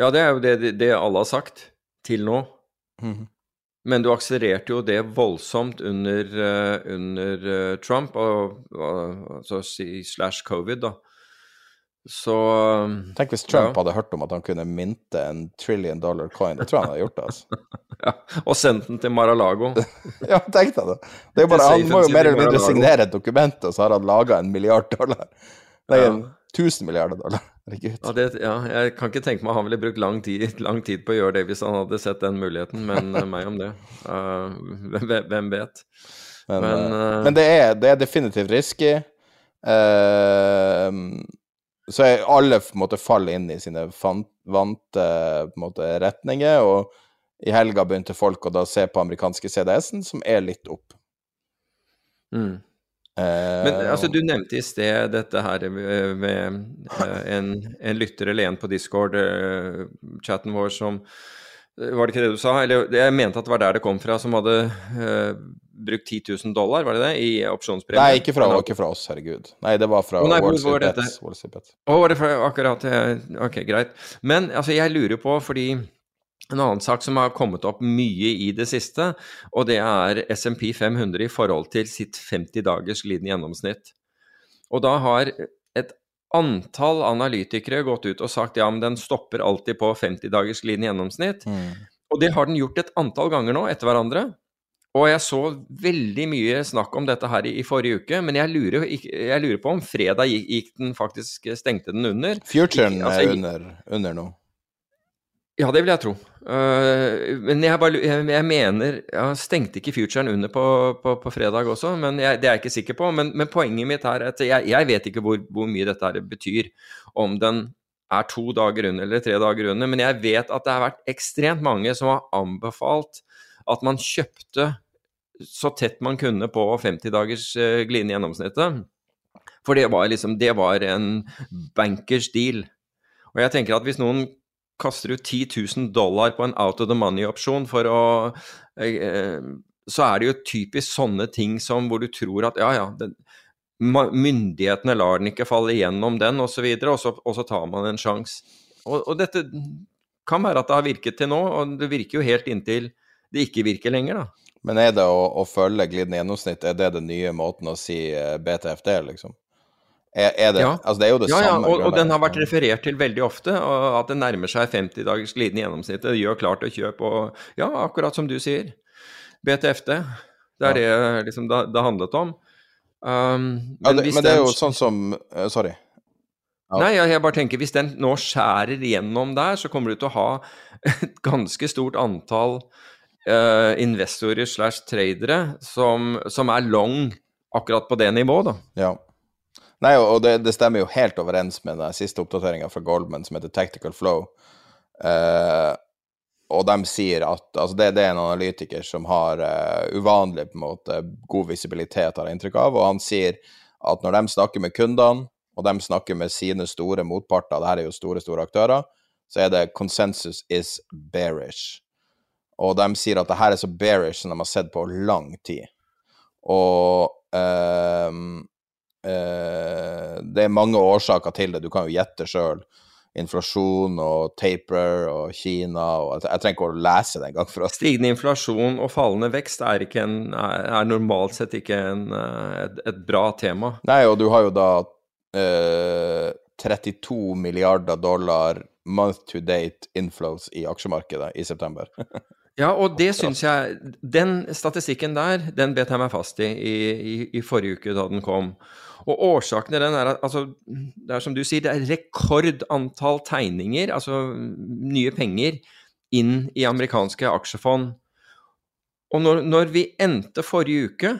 Ja, det er jo det, det alle har sagt til nå. Mm. Men du akselererte jo det voldsomt under, uh, under uh, Trump, og, og, altså slash covid, da. Så Tenk hvis Trump ja. hadde hørt om at han kunne minte en trillion dollar coin. Det tror jeg han hadde gjort. det, altså. <laughs> ja, Og sendt den til Mar-a-Lago. <laughs> Ja, tenk deg det. det er bare, han må jo mer eller mindre signere et dokument, og så har han laga en milliard dollar. Nei, Ja. en tusen milliarder dollar. Herregud. Ja, det, ja, jeg kan ikke tenke meg han ville brukt lang tid, lang tid på å gjøre det hvis han hadde sett den muligheten, men eh, meg om det. Uh, hvem, vet? Men, Men, eh, men det, er, det er definitivt risky. Eh, så er alle på en måte faller inn i sine fan- vante måte, retninger, og i helga begynte folk å da se på amerikanske CDS-en, som er litt opp. Mm. Eh, Men altså, du nevnte i sted dette her med, eh, en, en lytter eller en på Discord-chatten vår som eh, Var det ikke det du sa? Eller jeg mente at det var der det kom fra, som hadde eh, brukt 10 000 dollar, var det det, i opsjonspremie? Nei, ikke fra, Men- ikke fra oss, herregud. Nei, det var fra nei, Wall Street? Bets. Å, var det fra akkurat Ok, greit. Men altså, jeg lurer på, fordi en annen sak som har kommet opp mye i det siste, og det er SMP 500 i forhold til sitt 50 dagers glidende gjennomsnitt. Og da har antall analytikere gått ut og sagt ja, men den stopper alltid på 50 dagers glidende gjennomsnitt. Og det har den gjort et antall ganger nå etter hverandre. Og jeg så veldig mye snakk om dette her i, i forrige uke, men jeg lurer, jeg lurer på om fredag gikk, den faktisk stengte den under. Futuren altså, er under, under nå. Ja, det vil jeg tro. Uh, men jeg, bare, jeg, jeg mener Jeg Stengte ikke Futuren under på, på, på fredag også? Men jeg, Det er jeg ikke sikker på. Men, men poenget mitt er at jeg vet ikke hvor, hvor mye dette her betyr. Om den er to dager under eller tre dager under. Men jeg vet at det har vært ekstremt mange som har anbefalt at man kjøpte så tett man kunne på 50 dagers uh, glidende gjennomsnittet. For det var liksom Det var en bankers deal. Og jeg tenker at hvis noen kaster du 10 000 dollar på en out of the money-opsjon for å eh, Så er det jo typisk sånne ting som hvor du tror at ja, ja, det, myndighetene lar den ikke falle igjennom den, osv., og, så og, og så tar man en sjanse. Og, og dette kan være at det har virket til nå, og det virker jo helt inntil det ikke virker lenger, da. Men er det å, å følge glidende gjennomsnitt, er det den nye måten å si eh, BTFD, liksom? Er, er det, Ja. altså det er jo det Ja, ja, og, og den har vært referert til veldig ofte, at det nærmer seg 50 dagers glidende gjennomsnitt. Det gjør klart å kjøpe, og ja, akkurat som du sier. BTFD. Det er det liksom det, det handlet om. Um, ja, det, men det er jo sånn som uh, Sorry. Ja. Nei, jeg bare tenker hvis den nå skjærer gjennom der, så kommer du til å ha et ganske stort antall uh, investorer slash tradere som, som er long akkurat på det nivået, da. Ja. Nei, og det, det stemmer jo helt overens med den siste oppdateringa fra Goldman som heter Tactical Flow. Uh, og de sier at Altså, det, det er en analytiker som har uh, uvanlig på en måte god visibilitet, har jeg inntrykk av, og han sier at når de snakker med kundene, og de snakker med sine store motparter, det her er jo store, store aktører, så er det consensus is bearish. Og de sier at det her er så bearish som de har sett på lang tid. Og eh, det er mange årsaker til det. Du kan jo gjette sjøl. Inflasjon og taper og Kina og Jeg trenger ikke å lese det engang. Stigende inflasjon og fallende vekst er, en, er, normalt sett ikke en, eh, et, et bra tema. Nei, og du har jo da eh, 32 milliarder dollar month to date inflows i aksjemarkedet i september. <laughs> Ja, og det syns jeg Den statistikken der, den bet jeg meg fast i, i i, i forrige uke da den kom. Og årsaken til den er at altså, det er som du sier, det er rekordantall tegninger, altså nye penger, inn i amerikanske aksjefond. Og når, når vi endte forrige uke,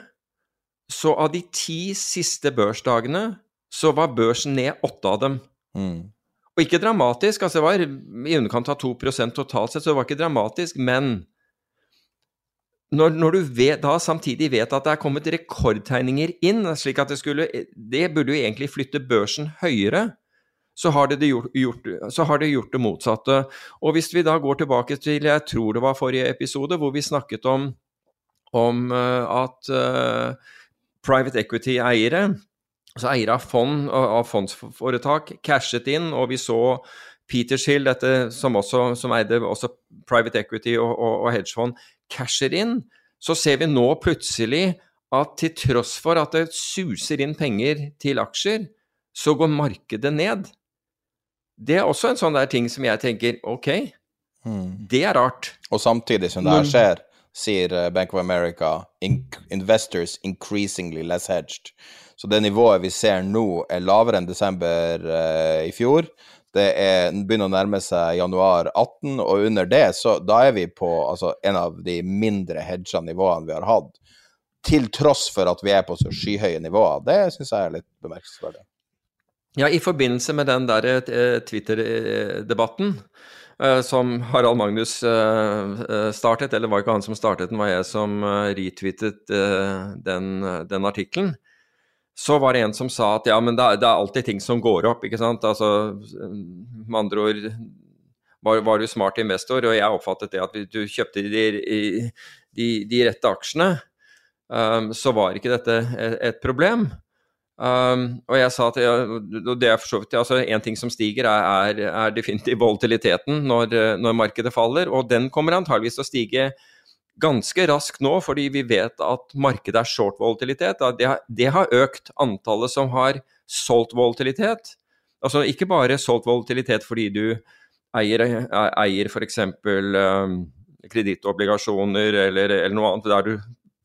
så av de ti siste børsdagene, så var børsen ned åtte av dem. Mm. Og ikke dramatisk, altså det var i underkant av 2% totalt sett, så det var ikke dramatisk, men når, når du vet, da samtidig vet at det er kommet rekordtegninger inn, slik at det skulle Det burde jo egentlig flytte børsen høyere, så har det, gjort, gjort, så har det gjort det motsatte. Og hvis vi da går tilbake til, jeg tror det var forrige episode, hvor vi snakket om, om eh, at uh, private equity-eiere altså eiere av fond av fondsforetak cashet inn, og vi så Petershill, dette som, også, som eide også private equity og, og, og hedgefond, casher inn. Så ser vi nå plutselig at til tross for at det suser inn penger til aksjer, så går markedet ned. det er også en sånn der ting som jeg tenker ok, det er rart. Og samtidig som det her skjer, sier eh, Bank of America in investors increasingly less hedged. Så det nivået vi ser nå, er lavere enn desember uh, i fjor. Det er, begynner å nærme seg januar 18, og under det, så da er vi på altså, en av de mindre hedga nivåene vi har hatt. Til tross for at vi er på så skyhøye nivåer. Det syns jeg er litt bemerkelsesverdig. Ja, i forbindelse med den der eh, Twitter-debatten eh, som Harald Magnus eh, startet, eller var ikke han som startet den, var jeg som retweetet den, den artikkelen. Så var det en som sa at ja, men det er, det er alltid ting som går opp, ikke sant. Altså, med andre ord var, var du smart investor, og jeg oppfattet det at du kjøpte de, de, de rette aksjene, um, så var ikke dette et, et problem. Um, og jeg sa at ja, det er for så vidt altså En ting som stiger, er, er, er definitivt volatiliteten når, når, markedet faller, og den kommer antageligvis til å stige ganske raskt nå, fordi vi vet at markedet er short volatilitet. Det har, det har økt antallet som har solgt volatilitet. Altså ikke bare solgt volatilitet fordi du eier, eier f.eks. Um, kredittobligasjoner eller, eller, noe annet der du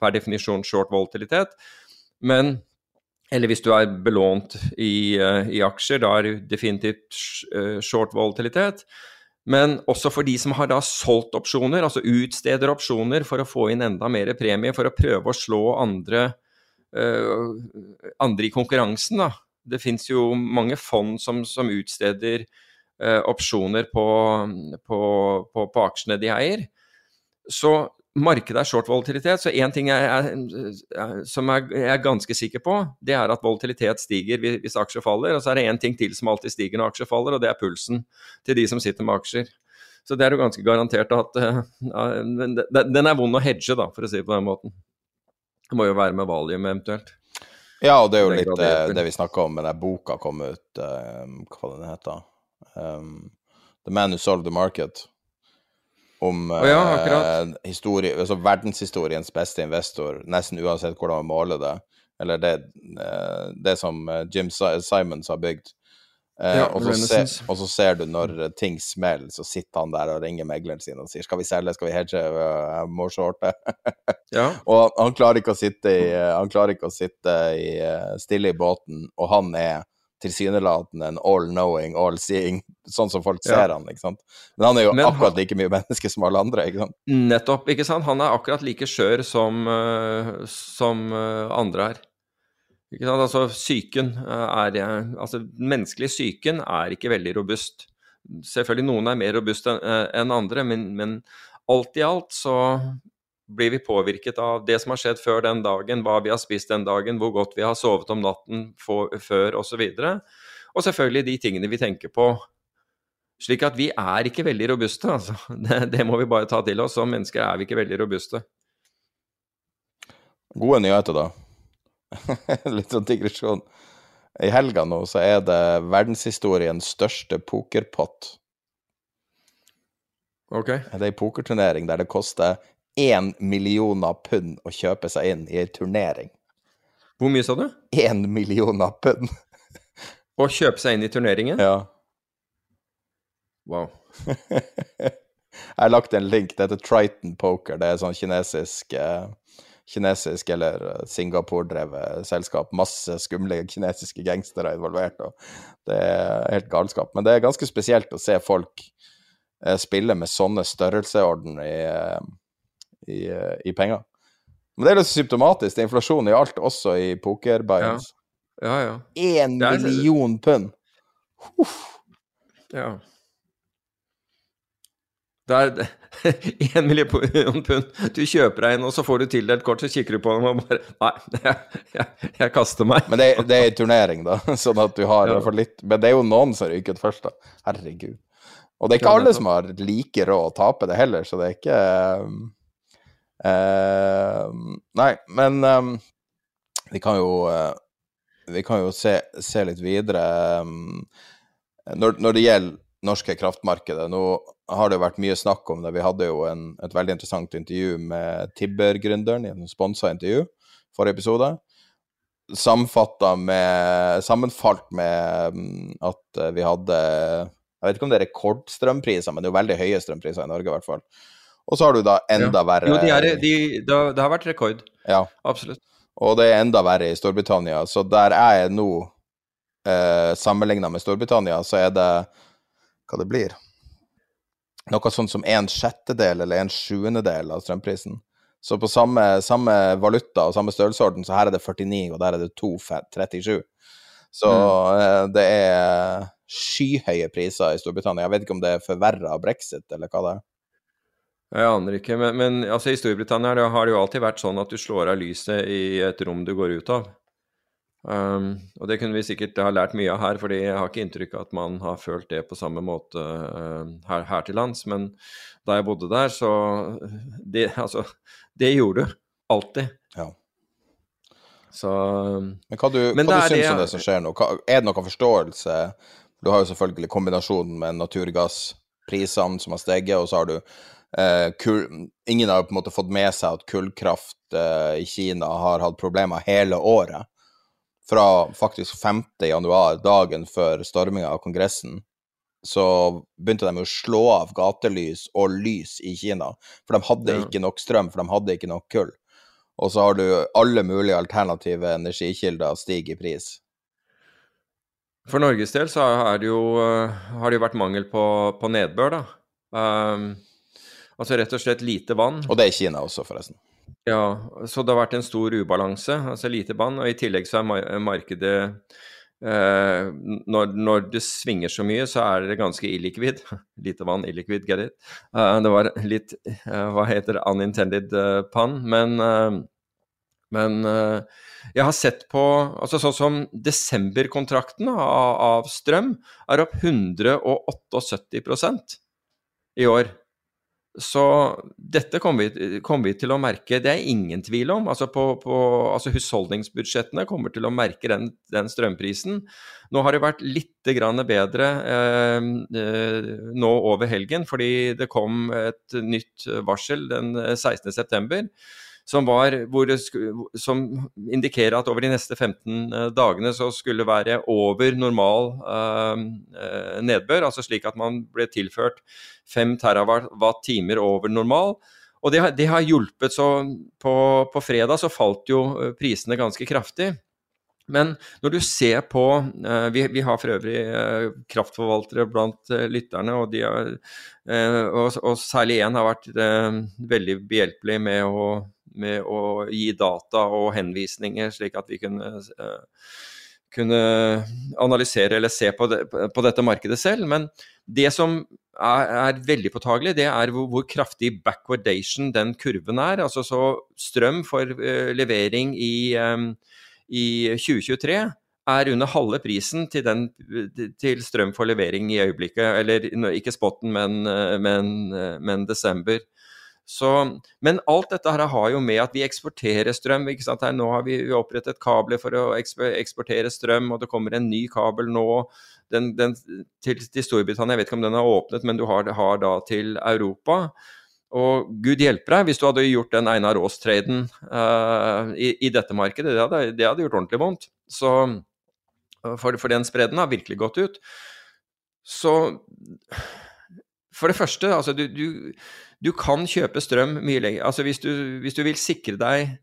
per definisjon short volatilitet, men eller hvis du er belånt i, uh, i aksjer, da er du definitivt uh, short volatilitet. Men også for de som har da solgt opsjoner, altså utsteder opsjoner for å få inn enda mer premie, for å prøve å slå andre, uh, andre i konkurransen. Da. Det fins jo mange fond som, som utsteder uh, opsjoner på, på, på, på, aksjene de eier. Så markedet er short volatilitet, så én ting jeg er, som jeg er ganske sikker på, det er at volatilitet stiger hvis aksjer faller. Og så er det én ting til som alltid stiger når aksjer faller, og det er pulsen til de som sitter med aksjer. Så det er jo ganske garantert at uh, Den er vond å hedge, da, for å si det på den måten. Det må jo være med valium eventuelt. Ja, og det er jo litt det, det vi snakka om med den boka kom ut, uh, hva den heter um, The Man Who Solved the Market om oh, ja, eh, historie, altså verdenshistoriens beste investor, nesten uansett hvordan man måler det. Eller det, eh, det som eh, Jim Simons har bygd. Eh, ja, og, så ser, og, så ser, du når ting smeller, så sitter han der og ringer megleren sin og sier 'skal vi selge, skal vi hedge, jeg må shorte'. <laughs> ja. Og han klarer ikke å sitte, i, han klarer ikke å sitte i, stille i båten, og han er tilsynelatende en all-knowing, all-seeing, sånn som folk ser ja. han, ikke sant. Men han er jo Men akkurat like mye <laughs> menneske som alle andre, ikke sant. Nettopp, ikke sant. Han er akkurat like skjør som, uh, som uh, andre er. Ikke sant? Altså, psyken uh, er Altså, menneskelig psyken er ikke veldig robust. Selvfølgelig noen er mer robust enn andre, men, men alt i alt så blir vi påvirket av det som har skjedd før den dagen, hva vi har spist den dagen, hvor godt vi har sovet om natten for, før osv. Og, og selvfølgelig de tingene vi tenker på. Slik at vi er ikke veldig robuste, altså. <laughs> Det, det må vi bare ta til oss. Som mennesker er vi ikke veldig robuste. Gode nyheter, da. <laughs> Litt sånn digresjon. I helga nå så er det verdenshistoriens største pokerpott. Ok. Det er ei pokerturnering der det koster én millioner pund å kjøpe seg inn i ei turnering. Hvor mye sa du? Én millioner pund. Å kjøpe seg inn i turneringen? Ja. Wow. <laughs> Jeg har lagt en link. Det heter Triton Poker. Det er sånn kinesisk eh, kinesisk eller eh, Singapore-drevet selskap. Masse skumle kinesiske gangstere involvert. og Det er helt galskap. Men det er ganske spesielt å se folk eh, spille med sånne størrelseorden i, eh, i, i penger. Men det er litt symptomatisk. Det er inflasjon i alt, også i pokerbuys. Ja. ja, ja. Én million pund! Uff. Ja. Det er <laughs> én million pund. Du kjøper deg en, og så får du tildelt kort, så kikker du på dem og bare Nei, <laughs> jeg, jeg, jeg kaster meg. Men det, det, er en turnering, da, <laughs> sånn at du har ja. litt Men det er jo noen som ryker først, da. Herregud. Og det er ikke alle som har like råd å tape det heller, så det er ikke um, nei, men um, vi kan jo uh, Vi kan jo se, se litt videre. Um, når, når, det gjelder norske kraftmarkedet, nå har det jo vært mye snakk om det. Vi hadde jo en, et veldig interessant intervju med Tibber-gründeren i en sponsa intervju forrige episode. Med Sammenfalt med um, at vi hadde Jeg vet ikke om det er rekordstrømpriser, men det er jo veldig høye strømpriser i Norge i hvert fall. Og så har du da enda verre Jo, de er, de, det, det har vært rekord. Ja. Absolutt. Og det er enda verre i Storbritannia. Så der jeg er nå, eh, sammenligna med Storbritannia, så er det hva det blir. Noe sånn som en sjettedel eller en sjuendedel av strømprisen. Så på samme, samme, valuta og samme størrelsesorden, så her er det 49, og der er det 2,37. Så mm. eh, det er skyhøye priser i Storbritannia. Jeg vet ikke om det er forverra av brexit, eller hva det er. Jeg aner ikke, men, men altså, i Storbritannia har det jo alltid vært sånn at du slår av lyset i et rom du går ut av. Um, og det kunne vi sikkert ha lært mye av her, fordi jeg har ikke inntrykk av at man har følt det på samme måte uh, her, her, til lands. Men da jeg bodde der, så det, Altså, det gjorde du. Alltid. Ja. Så Men hva du, men hva du syns det, om det som skjer nå? Er det noen forståelse? Du har jo selvfølgelig kombinasjonen med naturgassprisene som har steget, og så har du eh, kul, Ingen har på en måte fått med seg at kullkraft uh, i Kina har hatt problemer hele året fra faktisk 5. januar, dagen før storminga av Kongressen, så begynte de å slå av gatelys og lys i Kina. For de hadde ikke nok strøm, for de hadde ikke nok kull. Og så har du alle mulige alternative energikilder stige i pris. For Norges del så har det jo, eh, har det jo vært mangel på, på nedbør, da. Um, altså rett og slett lite vann. Og det er Kina også, forresten. Ja, så det har vært en stor ubalanse, altså lite vann. Og i tillegg så er markedet eh, når, når, det svinger så mye, så er det ganske illikvid. <laughs> Lite vann, illikvid, get it. Uh, det var litt uh, hva heter det, unintended uh, pun. Men, men jeg har sett på altså Sånn som desemberkontrakten av, av strøm er opp 178% i år. Så dette kommer vi, kommer vi, til å merke. Det er ingen tvil om. Altså, på, på, altså Husholdningsbudsjettene kommer til å merke den, den, strømprisen. Nå har det vært litt bedre eh, eh, nå over helgen, fordi det kom et nytt varsel den 16.9 som, var, hvor, som indikerer at over de neste 15 eh, dagene så skulle det være over normal eh, nedbør, altså slik at man ble tilført 5 terawatt-timer over normal. Og det, det har hjulpet. Så på, på, fredag så falt jo prisene ganske kraftig. Men når du ser på uh, vi, vi, har for øvrig kraftforvaltere blant lytterne, og, er, og, og, særlig én har vært veldig behjelpelig med å med å gi data og henvisninger, slik at vi kunne, eh, kunne analysere eller se på, det, på, dette markedet selv. Men det som er, er veldig påtagelig, det er hvor, hvor, kraftig backwardation den kurven er. Altså så strøm for uh, levering i, um, i 2023 er under halve prisen til, den, til, strøm for levering i øyeblikket. Eller ikke spotten, men, men, men desember. Så, men alt dette her har jo med at vi eksporterer strøm. ikke sant? Her, nå har vi opprettet kabler for å eksportere strøm, og det kommer en ny kabel nå den, den, til, til, Storbritannia. Jeg vet ikke om den er åpnet, men du har, har da til Europa. Og gud hjelpe deg hvis du hadde gjort den Einar Aas-traden uh, i, i, dette markedet. Det hadde, det hadde, gjort ordentlig vondt. Så, for, for den spredden har virkelig gått ut. Så for det første, altså du, du du kan kjøpe strøm mye lenger. Altså hvis du, hvis du, vil sikre deg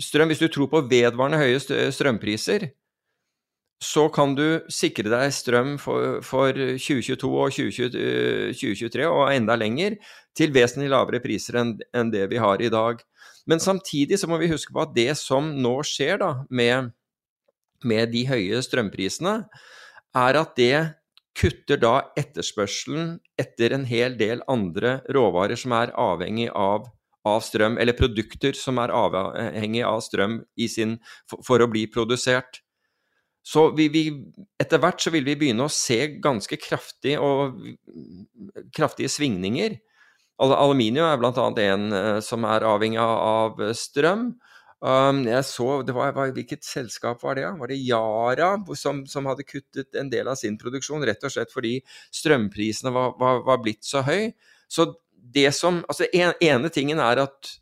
strøm, hvis du tror på vedvarende høye strømpriser, så kan du sikre deg strøm for, for 2022 og 2020, 2023 og enda lenger til vesentlig lavere priser enn, enn det vi har i dag. Men samtidig så må vi huske på at det som nå skjer da med, med de høye strømprisene, er at det kutter da etterspørselen etter en hel del andre råvarer som er avhengig av, av strøm, eller produkter som er avhengig av strøm sin, for, for, å bli produsert. Så vi, vi, etter hvert så vil vi begynne å se ganske kraftig og, kraftige svingninger. Aluminium er bl.a. en eh, som er avhengig av strøm. Um, jeg så, det var, var, Hvilket selskap var det? Var det Yara som, som, hadde kuttet en del av sin produksjon, rett og slett fordi strømprisene var, var, var blitt så høy? Så det som, altså en, ene tingen er at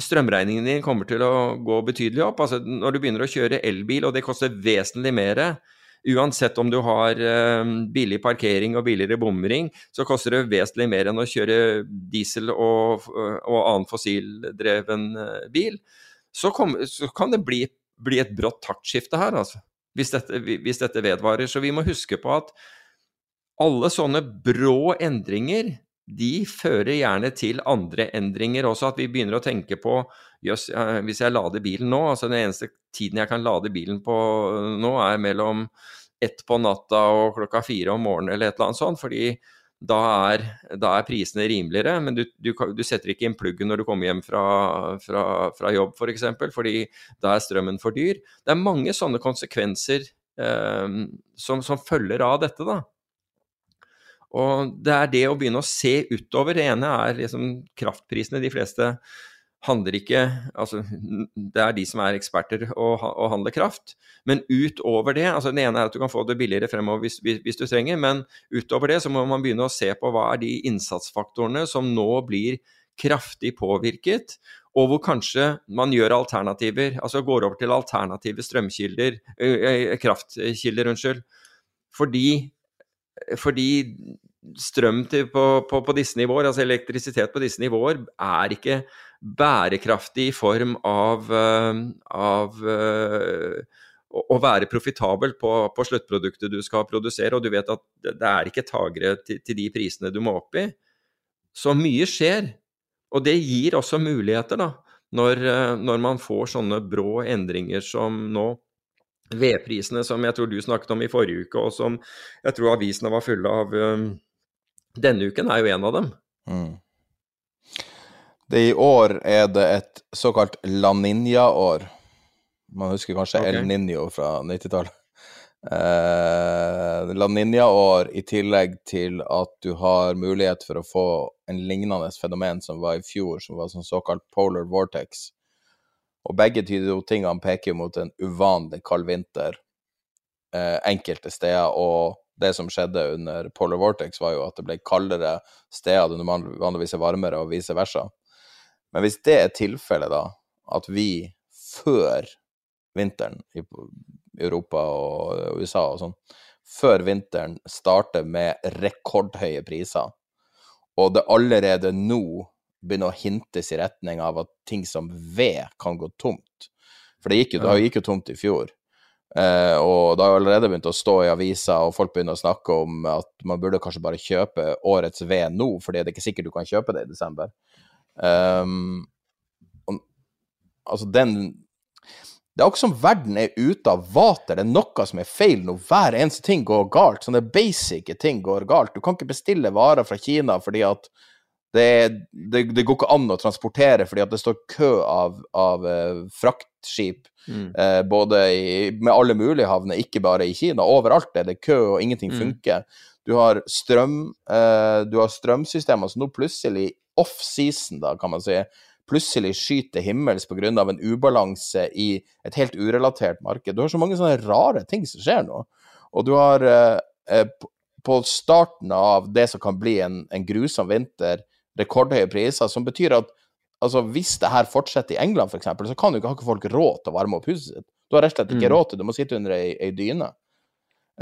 strømregningen din kommer til å gå betydelig opp. altså Når du begynner å kjøre elbil, og det koster vesentlig mer Uansett om du har um, billig parkering og billigere bomring, så koster det vesentlig mer enn å kjøre diesel og, og annen fossildreven eh, bil. Så, kom, så, kan det bli, bli et brått taktskifte her, altså. Hvis dette, hvis dette vedvarer. Så vi må huske på at alle sånne brå endringer de fører gjerne til andre endringer også, at vi begynner å tenke på jøss, hvis jeg lader bilen nå altså Den eneste tiden jeg kan lade bilen på nå, er mellom ett på natta og klokka fire om morgenen eller et eller annet sånt, fordi da er, da er prisene rimeligere. Men du, du, du, setter ikke inn pluggen når du kommer hjem fra, fra, fra jobb f.eks., for eksempel, fordi da er strømmen for dyr. Det er mange sånne konsekvenser eh, som, som følger av dette, da. Og det er det å begynne å se utover. Det ene er liksom kraftprisene. De fleste handler ikke Altså, det er de som er eksperter og, og handler kraft. Men utover det altså Det ene er at du kan få det billigere fremover hvis, hvis, du trenger, men utover det så må man begynne å se på hva er de innsatsfaktorene som nå blir kraftig påvirket, og hvor kanskje man gjør alternativer, altså går over til alternative strømkilder, kraftkilder, unnskyld. Fordi fordi strøm til, på, på, på, disse nivåer, altså elektrisitet på disse nivåer, er ikke bærekraftig i form av, eh, av uh, å være profitabel på, på, sluttproduktet du skal produsere, og du vet at det er ikke tagere til, til de prisene du må opp i. Så mye skjer. Og det gir også muligheter, da, når, eh, når man får sånne brå endringer som nå vedprisene som jeg tror du snakket om i forrige uke, og som jeg tror avisene var fulle av um, denne uken, er jo en av dem. Mm. Det I år er det et såkalt La Ninja-år. Man husker kanskje okay. El Niño fra 90-tallet. Eh, La Ninja-år i tillegg til at du har mulighet for å få en lignende fenomen som var i fjor, som var sånn såkalt polar vortex. Og begge de tingene peker mot en uvanlig kald vinter eh, enkelte steder. Og det som skjedde under Polar Vortex, var jo at det ble kaldere steder der det vanligvis er varmere, og vice versa. Men hvis det er tilfellet, da, at vi før vinteren i Europa og USA og sånn, før vinteren starter med rekordhøye priser, og det allerede nå begynner å hintes i retning av at ting som ved kan gå tomt. For det gikk jo, det gikk jo tomt i fjor. Eh, og det har allerede begynt å stå i aviser, og folk begynner å snakke om at man burde kanskje bare kjøpe årets ved nå, fordi det er ikke sikkert du kan kjøpe det i desember. Um, og, altså, den Det er akkurat som verden er ute av vater. Det er noe som er feil når hver eneste ting går galt. Sånne basic ting går galt. Du kan ikke bestille varer fra Kina fordi at det, det, det, går ikke an å transportere fordi at det står kø av, av uh, fraktskip mm. uh, både i, med alle mulige havner, ikke bare i Kina. Overalt er det kø, og ingenting mm. funker. Du har strøm uh, du har strømsystemer som nå plutselig, off-season, da, kan man si, plutselig skyter himmels pga. en ubalanse i et helt urelatert marked. Du har så mange sånne rare ting som skjer nå. Og du har på starten av det som kan bli en, en grusom vinter, rekordhøye priser, som betyr at altså, hvis det her fortsetter i England f.eks., så kan jo ikke, ha ikke folk råd til å varme opp huset sitt. Du har rett og slett ikke mm. råd til det, du må sitte under ei, ei dyne.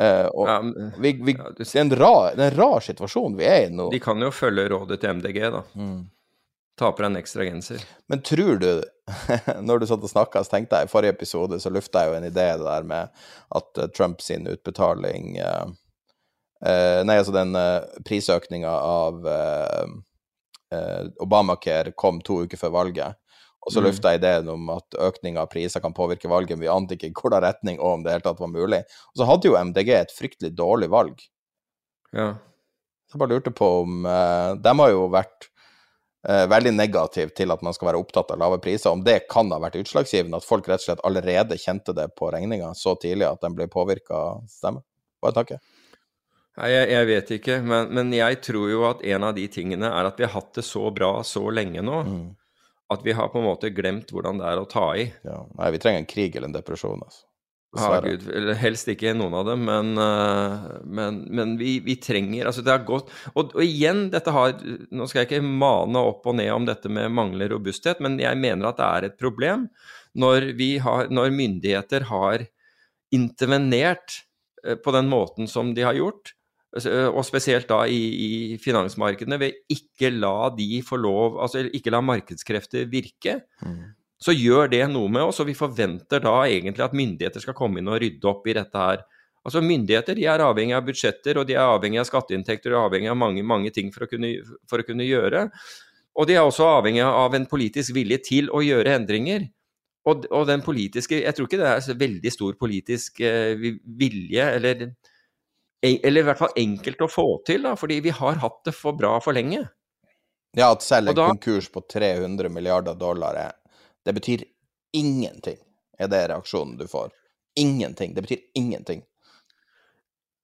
Uh, og ja, vi, vi, ja, det, er en rar, det er en rar situasjon vi er i nå. De kan jo følge rådet til MDG, da. Mm. Ta på deg en ekstra genser. Men tror du, <laughs> når du satt og snakka, så tenkte jeg i forrige episode, så lufta jeg jo en idé det der med at uh, Trump sin utbetaling uh, Nei, altså den prisøkninga av eh, Obamacare kom to uker før valget. Og så mm. jeg ideen om at økning av priser kan påvirke valget, men vi ante ikke hvordan retning og om det hele tatt var mulig. Og så hadde jo MDG et fryktelig dårlig valg. Ja. Jeg bare lurte på om uh, De har jo vært uh, veldig negative til at man skal være opptatt av lave priser. Om det kan ha vært utslagsgivende, at folk rett og slett allerede kjente det på regninga så tidlig at den ble påvirka av stemmen? Bare er tanke. Nei, jeg, jeg, vet ikke, men, men, jeg tror jo at en av de tingene er at vi har hatt det så bra så lenge nå. Mm. At vi har på en måte glemt hvordan det er å ta i. Ja. Nei, vi trenger en krig eller en depresjon, altså. Ja, Gud, helst ikke noen av dem, men, eh, men, men vi, vi, trenger Altså, det har gått og, og, igjen, dette har Nå skal jeg ikke mane opp og ned om dette med manglende robusthet, men jeg mener at det er et problem når, har, når myndigheter har intervenert eh, på den måten som de har gjort, og spesielt da i, i finansmarkedene, ved ikke la de få lov Altså ikke la markedskrefter virke, mm. så gjør det noe med oss, og vi forventer da egentlig at myndigheter skal komme inn og rydde opp i dette her. Altså Myndigheter de er avhengig av budsjetter, og de er avhengig av skatteinntekter og avhengig av mange, mange ting for å, kunne, for å kunne gjøre. Og de er også avhengig av en politisk vilje til å gjøre endringer. Og, og, den politiske Jeg tror ikke det er så veldig stor politisk vilje, eller, eller i hvert fall enkelt å få til, da, fordi vi har hatt det for bra for lenge. Ja, at selv en da, konkurs på 300 milliarder dollar er Det betyr ingenting, er det reaksjonen du får. Ingenting. Det betyr ingenting.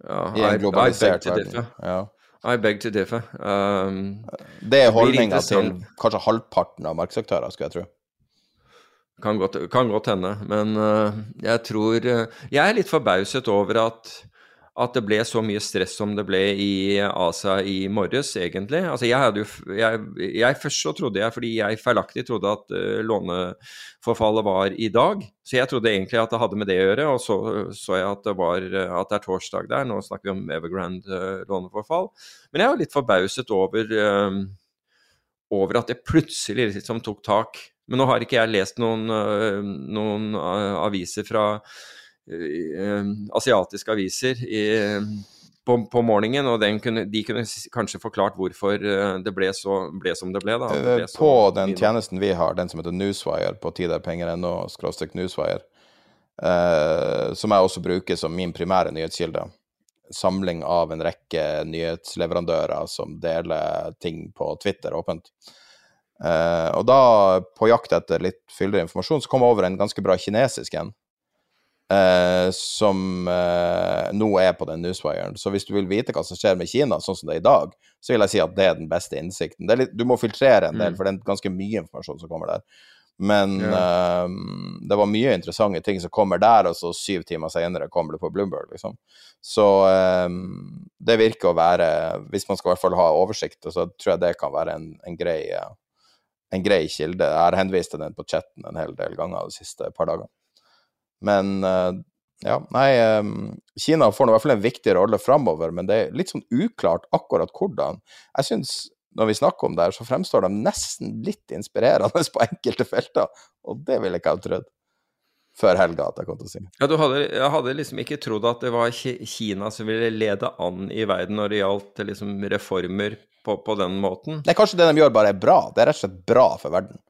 Ja, I en globalisert verden. Ja. I beg to differ. Um, det er holdninga til kanskje halvparten av markedsaktører, skulle jeg tro. Kan godt, kan godt hende. Men uh, jeg tror uh, Jeg er litt forbauset over at, at, det ble så mye stress som det ble i ASA i morges, egentlig. Altså, jeg hadde jo jeg, jeg, Først så trodde jeg, fordi jeg feilaktig trodde at uh, låneforfallet var i dag, så jeg trodde egentlig at det hadde med det å gjøre, og så så jeg at det, var, at det er torsdag der. Nå snakker vi om Evergrande låneforfall. Men jeg er litt forbauset over, over at det plutselig liksom tok tak men nå har ikke jeg lest noen, uh, noen aviser fra asiatiske aviser i, på, på, morgenen, og kunne, de kunne kanskje forklart hvorfor det ble, så, ble som det ble. Da. Det ble på den tjenesten vi har, den som heter Newswire på tiderpenger.no, skråstrek Newswire, eh, som jeg også bruker som min primære nyhetskilde. Samling av en rekke nyhetsleverandører som deler ting på Twitter åpent. Eh, og da, på jakt etter litt fyldigere informasjon, så kom jeg over en ganske bra kinesisk en. Uh, som eh, nå er på den newswiren. Så hvis du vil vite hva som skjer med Kina, sånn som det er i dag, så vil jeg si at det er den beste innsikten. Litt, du må filtrere en del, mm. for det er ganske mye informasjon som kommer der. Men ja. det var mye interessante ting som kommer der, og så syv timer senere kommer det på Bloomberg, liksom. Så det virker å være Hvis man skal i hvert fall ha oversikt, så tror jeg det kan være en, en grei en grei kilde. Jeg har henvist til den på chatten en hel del ganger de siste par dagene. Men uh, ja, nei Kina får nå i hvert fall en viktig rolle framover, men det er litt sånn uklart akkurat hvordan. Jeg syns når vi snakker om det her, så fremstår de nesten litt inspirerende <laughs> på enkelte felter, og det ville jeg ikke ha trodd før helga at jeg kom til å si. Ja, du hadde, jeg hadde liksom ikke trodd at det var Kina som ville lede an i verden når det gjaldt liksom, reformer på, på den måten. Nei, kanskje det de gjør, bare er bra. Det er rett og slett bra for verden.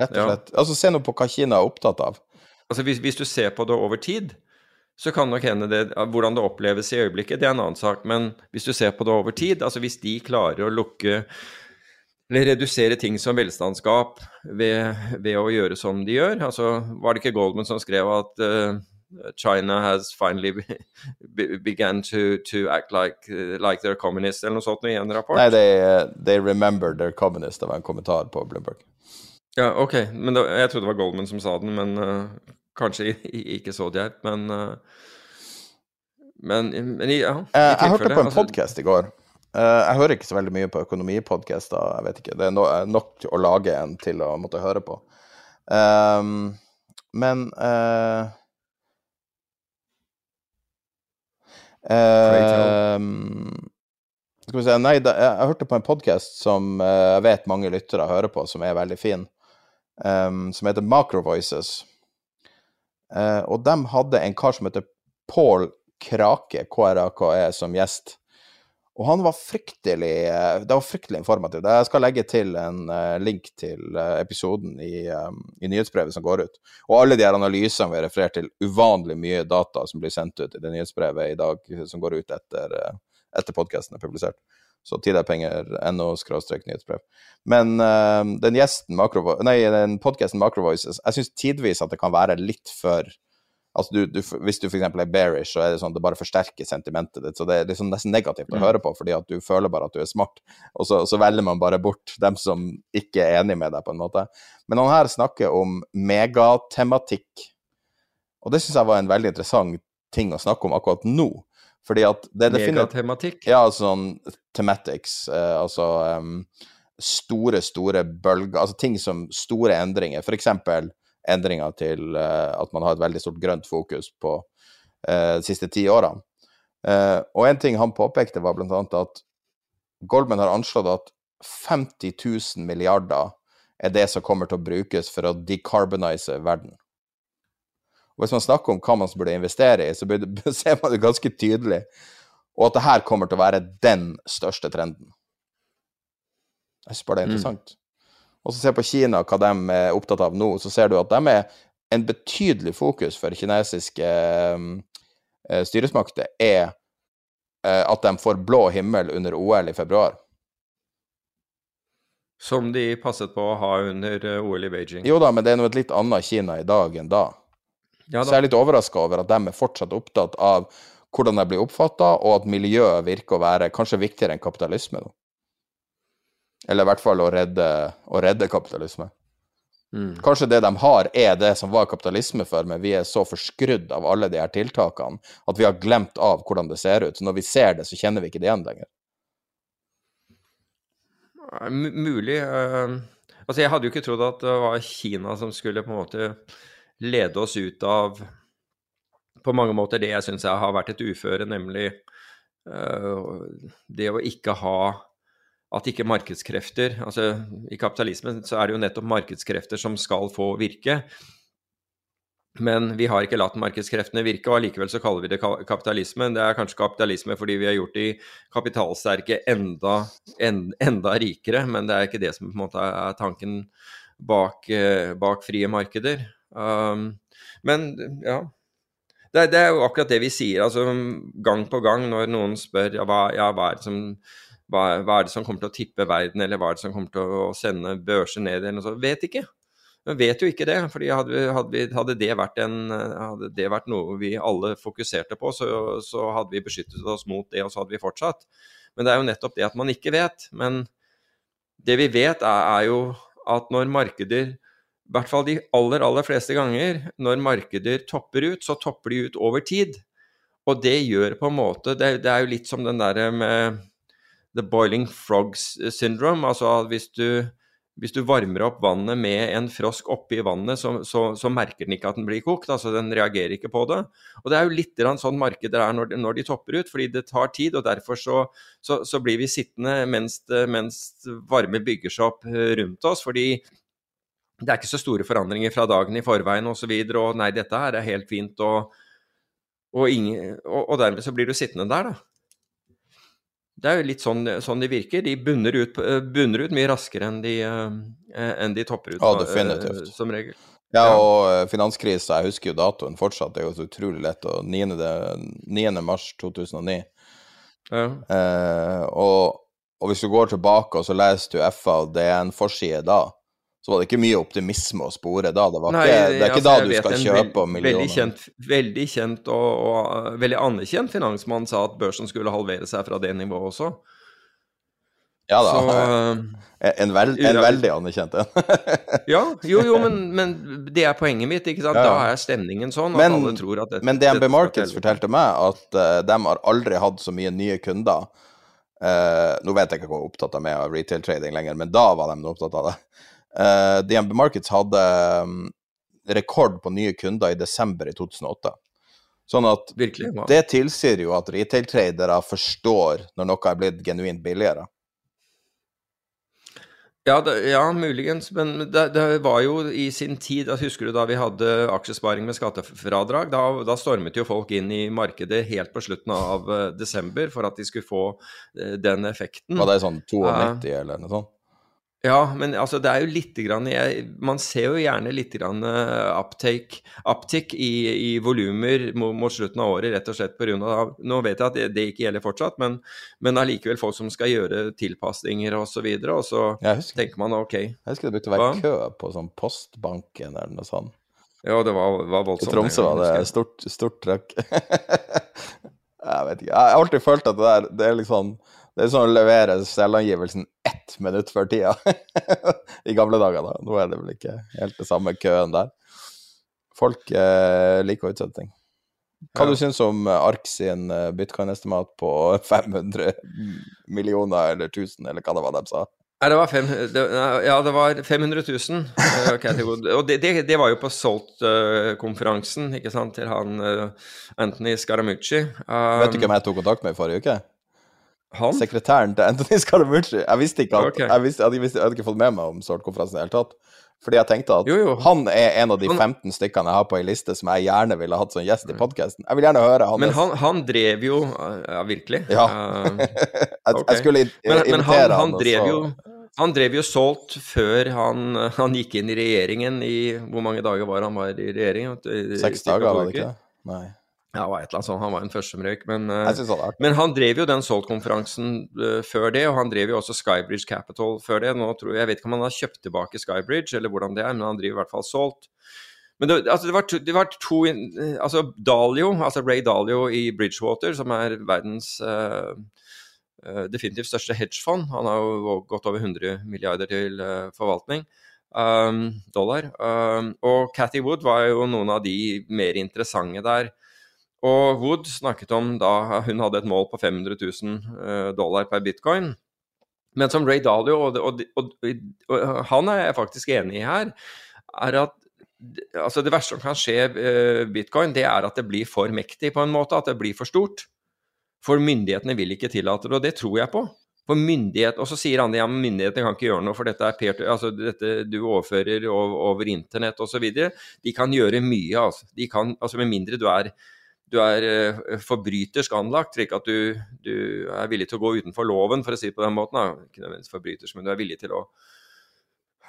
Rett og slett. Ja. Altså, se nå på hva Kina er opptatt av. Altså, hvis, hvis, du ser på det over tid, så kan nok hende det Hvordan det oppleves i øyeblikket, det er en annen sak. Men hvis du ser på det over tid, altså hvis de klarer å lukke eller redusere ting som velstandsgap ved, ved, å gjøre som de gjør. Altså, var det ikke Goldman som skrev at uh, China has finally be, began to, to act like, like they're communists, eller noe sånt i en rapport? Nei, they, uh, they remember they're communists, det var en kommentar på Bloomberg. Ja, ok. Men da, jeg trodde det var Goldman som sa den, men uh, kanskje ikke så djervt. Men, uh, men, men ja, i tilfelle Jeg hørte på en altså, podkast i går. Jeg hører ikke så veldig mye på økonomipodkaster, jeg vet ikke. Det er no nok å lage en til å måtte høre på. Um, men uh, Uh, skal vi se Nei, da, jeg, jeg, hørte på en podkast som jeg vet mange lyttere hører på, som er veldig fin, um, som heter Macrovoices. Uh, og de hadde en kar som heter Paul Krake, KRAKE, som gjest. Og han var fryktelig eh, Det var fryktelig informativt. Jeg skal legge til en uh, link til episoden i, um, i, nyhetsbrevet som går ut. Og alle de her analysene vi refererer til, uvanlig mye data som blir sendt ut i det nyhetsbrevet i dag, som går ut etter, etter podkasten er publisert. Så tiderpenger.no nyhetsbrev. Men den gjesten, Macro, nei, den podkasten Macrovoices, jeg syns tidvis at det kan være litt for Altså du, du, hvis du f.eks. er bearish, så er det sånn at det bare forsterker sentimentet ditt. Så det er liksom nesten negativt å mm. høre på, fordi at du føler bare at du er smart. Og så, så, velger man bare bort dem som ikke er enig med deg, på en måte. Men han her snakker om megatematikk. Og det syns jeg var en veldig interessant ting å snakke om akkurat nå. Fordi at det er Megatematikk? Ja, sånn thematics. Eh, altså um, store, store bølger. Altså ting som store endringer. For eksempel endringer til uh, at man har et veldig stort grønt fokus på eh, de siste ti årene. Eh, og en ting han påpekte, var blant annet at Goldman har anslått at 50 000 milliarder er det som kommer til å brukes for å decarbonize verden. Og Hvis man snakker om hva man burde investere i, så <laughs> ser man det ganske tydelig. Og at det her kommer til å være den største trenden. Jeg syns bare det er interessant. Mm. Og så se på Kina, hva de er opptatt av nå, så ser du at de er en betydelig fokus for kinesiske uh, styresmakter er uh, at de får blå himmel under OL i februar. Som de passet på å ha under eh, OL i Beijing. Jo da, men det er nå et litt annet Kina i dag enn da. Ja. Så jeg er litt overraska over at de er fortsatt opptatt av hvordan de blir oppfatta, og at miljøet virker å være kanskje viktigere enn kapitalisme. Da. Eller i hvert fall å redde, å redde kapitalisme. Mm. Kanskje det de har, er det som var kapitalisme før, men vi er så forskrudd av alle de her tiltakene at vi har glemt av hvordan det ser ut. Så når vi ser det, så kjenner vi ikke det igjen lenger. M mulig. Uh, altså, jeg hadde jo ikke trodd at det var Kina som skulle på en måte lede oss ut av på mange måter det jeg syns har vært et uføre, nemlig uh, det å ikke ha at ikke markedskrefter altså I kapitalismen så er det jo nettopp markedskrefter som skal få virke. Men vi har ikke latt markedskreftene virke, og allikevel så kaller vi det kapitalisme. Det er kanskje kapitalisme fordi vi har gjort de kapitalsterke enda, en, enda rikere, men det er ikke det som på en måte er tanken bak, eh, bak frie markeder. Um, men ja. Det, det, er jo akkurat det vi sier altså gang på gang når noen spør ja, hva, ja, hva, er som, hva, hva, er det som kommer til å tippe verden, eller hva er det som kommer til å sende børser ned, eller noe sånt. Vet ikke. Vi vet jo ikke det. fordi hadde, hadde, hadde, det en, hadde, det vært noe vi alle fokuserte på, så, så, hadde vi beskyttet oss mot det, og så hadde vi fortsatt. Men det er jo nettopp det at man ikke vet. Men det vi vet, er, er jo at når markeder i hvert fall de aller, aller fleste ganger, når markeder topper ut, så topper de ut over tid. Og det gjør på en måte Det, det er jo litt som den derre med the boiling frogs syndrome. Altså hvis du, hvis du varmer opp vannet med en frosk oppi vannet, så, så, så, merker den ikke at den blir kokt. altså Den reagerer ikke på det. Og Det er jo litt sånn markeder er når, når, de topper ut, fordi det tar tid. og Derfor så, så blir vi sittende mens, mens varme bygger seg opp rundt oss. fordi det er ikke så store forandringer fra dagen i forveien osv. Og, så og nei, dette her er helt fint, og, og, ingen, og, dermed så blir du sittende der, da. Det er jo litt sånn, sånn de virker. De bunner ut, bunner ut, mye raskere enn de, eh, enn de topper ut, ja, definitivt. som regel. Ja, og. Eh, finanskrisa, jeg husker jo datoen fortsatt, det er jo så utrolig lett. Og 9. 9. mars 2009. Ja. Eh, og, og, hvis du går tilbake og så leser du FA og DN-forside da, så var det ikke mye optimisme å spore da. Det, Nei, ikke, det er ikke altså, da du skal kjøpe millioner. Veldig kjent, veldig kjent og, og, veldig anerkjent finansmann sa at børsen skulle halvere seg fra det nivået også. Ja da. Så, <laughs> en, veld, en veldig anerkjent en. <laughs> ja, jo, jo, men, men, det er poenget mitt. ikke sant? Ja. Da er stemningen sånn at men, alle tror at dette Men DNB Markets fortalte meg at uh, de har aldri hatt så mye nye kunder. Uh, nå vet jeg ikke hvor opptatt de er av retail trading lenger, men da var de opptatt av det. Uh, eh, DNB Markets hadde um, rekord på nye kunder i desember i 2008. Sånn at Virkelig, ja. det tilsier jo at retail-tradere forstår når noe er blitt genuint billigere. Ja, det, ja, muligens, men det, det, var jo i sin tid altså, Husker du da vi hadde aksjesparing med skattefradrag? Da, da, stormet jo folk inn i markedet helt på slutten av uh, desember for at de skulle få uh, den effekten. Var det sånn 92 uh, eller noe sånt? Ja, men altså, det er jo litt grann, jeg, Man ser jo gjerne litt grann uh, uptake, uptick i, i volumer mot, mot, slutten av året, rett og slett pga. Nå vet jeg at det, det, ikke gjelder fortsatt, men, men allikevel folk som skal gjøre tilpasninger osv. Og, så videre, og så husker, tenker man OK. Jeg husker det begynte å være Hva? kø på sånn Postbanken eller noe sånt. Ja, det var, var voldsomt. I Tromsø var det stort, stort trøkk. <laughs> jeg vet ikke. Jeg har alltid følt at det, der, det er liksom det er sånn å levere selvangivelsen ett minutt før tida. <laughs> I gamle dager, da. Nå er det vel ikke helt det samme køen der. Folk eh, liker å utsette ting. Hva ja. du syns om eh, ARK sin eh, bitcoin-estimat på <laughs> 500 millioner eller 1000, eller hva det var de sa? Nei, det var, fem, det, ja, det var 500 000. Okay, Og det, det, det, var jo på Salt-konferansen, ikke sant, til han Anthony Scaramucci. Um, Vet du hvem jeg tok kontakt med i forrige uke? Han? Sekretæren til Anthony <laughs> Scaramucci. Jeg visste ikke at, okay. jeg, visste, jeg, visste, jeg, hadde ikke fått med meg om Salt-konferansen i det hele tatt. Fordi jeg tenkte at jo, jo. han er en av de 15 stykkene jeg har på ei liste som jeg gjerne ville hatt som gjest i podkasten. Jeg vil gjerne høre hans Men han, han, drev jo Ja, virkelig? Ja. <laughs> jeg, okay. jeg, skulle invitere men, men han, han, drev jo han drev jo solgt før han, han, gikk inn i regjeringen i Hvor mange dager var han var i regjeringen? Seks dager, var det ikke? Nei. Ja, var et eller annet sånt. Han var en førsteomrøyk. Men, røyk. men han drev jo den Salt-konferansen uh, før det, og han drev jo også Skybridge Capital før det. Nå tror Jeg jeg vet ikke om han har kjøpt tilbake Skybridge, eller hvordan det er, men han driver i hvert fall Salt. Men det, altså, det, var to, det var to Altså Dalio, altså Ray Dalio i Bridgewater, som er verdens uh, definitivt største hedgefond. Han har jo gått over 100 milliarder til forvaltning. Um, dollar. Um, og Cathy Wood var jo noen av de mer interessante der. Og Wood snakket om da hun hadde et mål på 500 000 eh, dollar per bitcoin. Men som Ray Dalio, og, og, og, og han er jeg faktisk enig i her, er at altså det verste som kan skje uh, bitcoin, det er at det blir for mektig på en måte, at det blir for stort. For myndighetene vil ikke tillate det, og det tror jeg på. For myndighet, Og så sier han ja, myndighetene kan ikke gjøre noe, for dette er peer altså dette du overfører over, over internett osv. De kan gjøre mye, altså. De kan, altså Med mindre du er du er uh, forbrytersk anlagt, slik at du, du, er villig til å gå utenfor loven, for å si det på den måten. Da. Ikke nødvendigvis forbrytersk, men du er villig til å,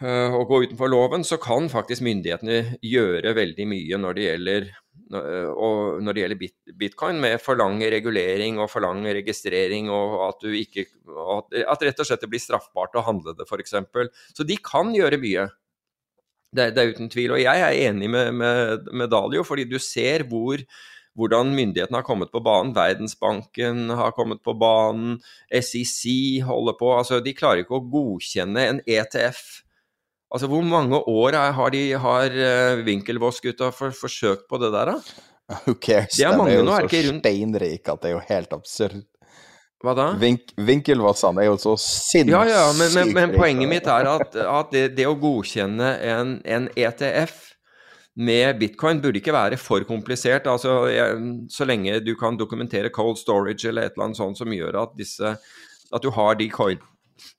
uh, å gå utenfor loven, så kan faktisk myndighetene gjøre veldig mye når det gjelder, uh, når det gjelder bit, bitcoin, med for lang regulering og for lang registrering, og at, du ikke, at, at rett og slett det blir straffbart å handle det, f.eks. Så de kan gjøre mye. Det, det, er uten tvil. Og jeg er enig med, med, med Dalio, fordi du ser hvor hvordan myndighetene har kommet på banen. Verdensbanken har kommet på banen, SEC holder på. altså De klarer ikke å godkjenne en ETF. Altså Hvor mange år har, de, har uh, Winkelvoss-gutta for, forsøkt på det der, da? Who cares? Det er mange De er jo så steinrike at det er jo helt absurd. Hva da? Vink, Vinkelvassene er jo så sinnssykt Ja, ja, men, men, men poenget mitt er at, at det, det, å godkjenne en, en ETF med bitcoin burde ikke være for komplisert. Altså, så lenge du kan dokumentere cold storage eller et eller annet sånt som gjør at, disse, at du har de coin,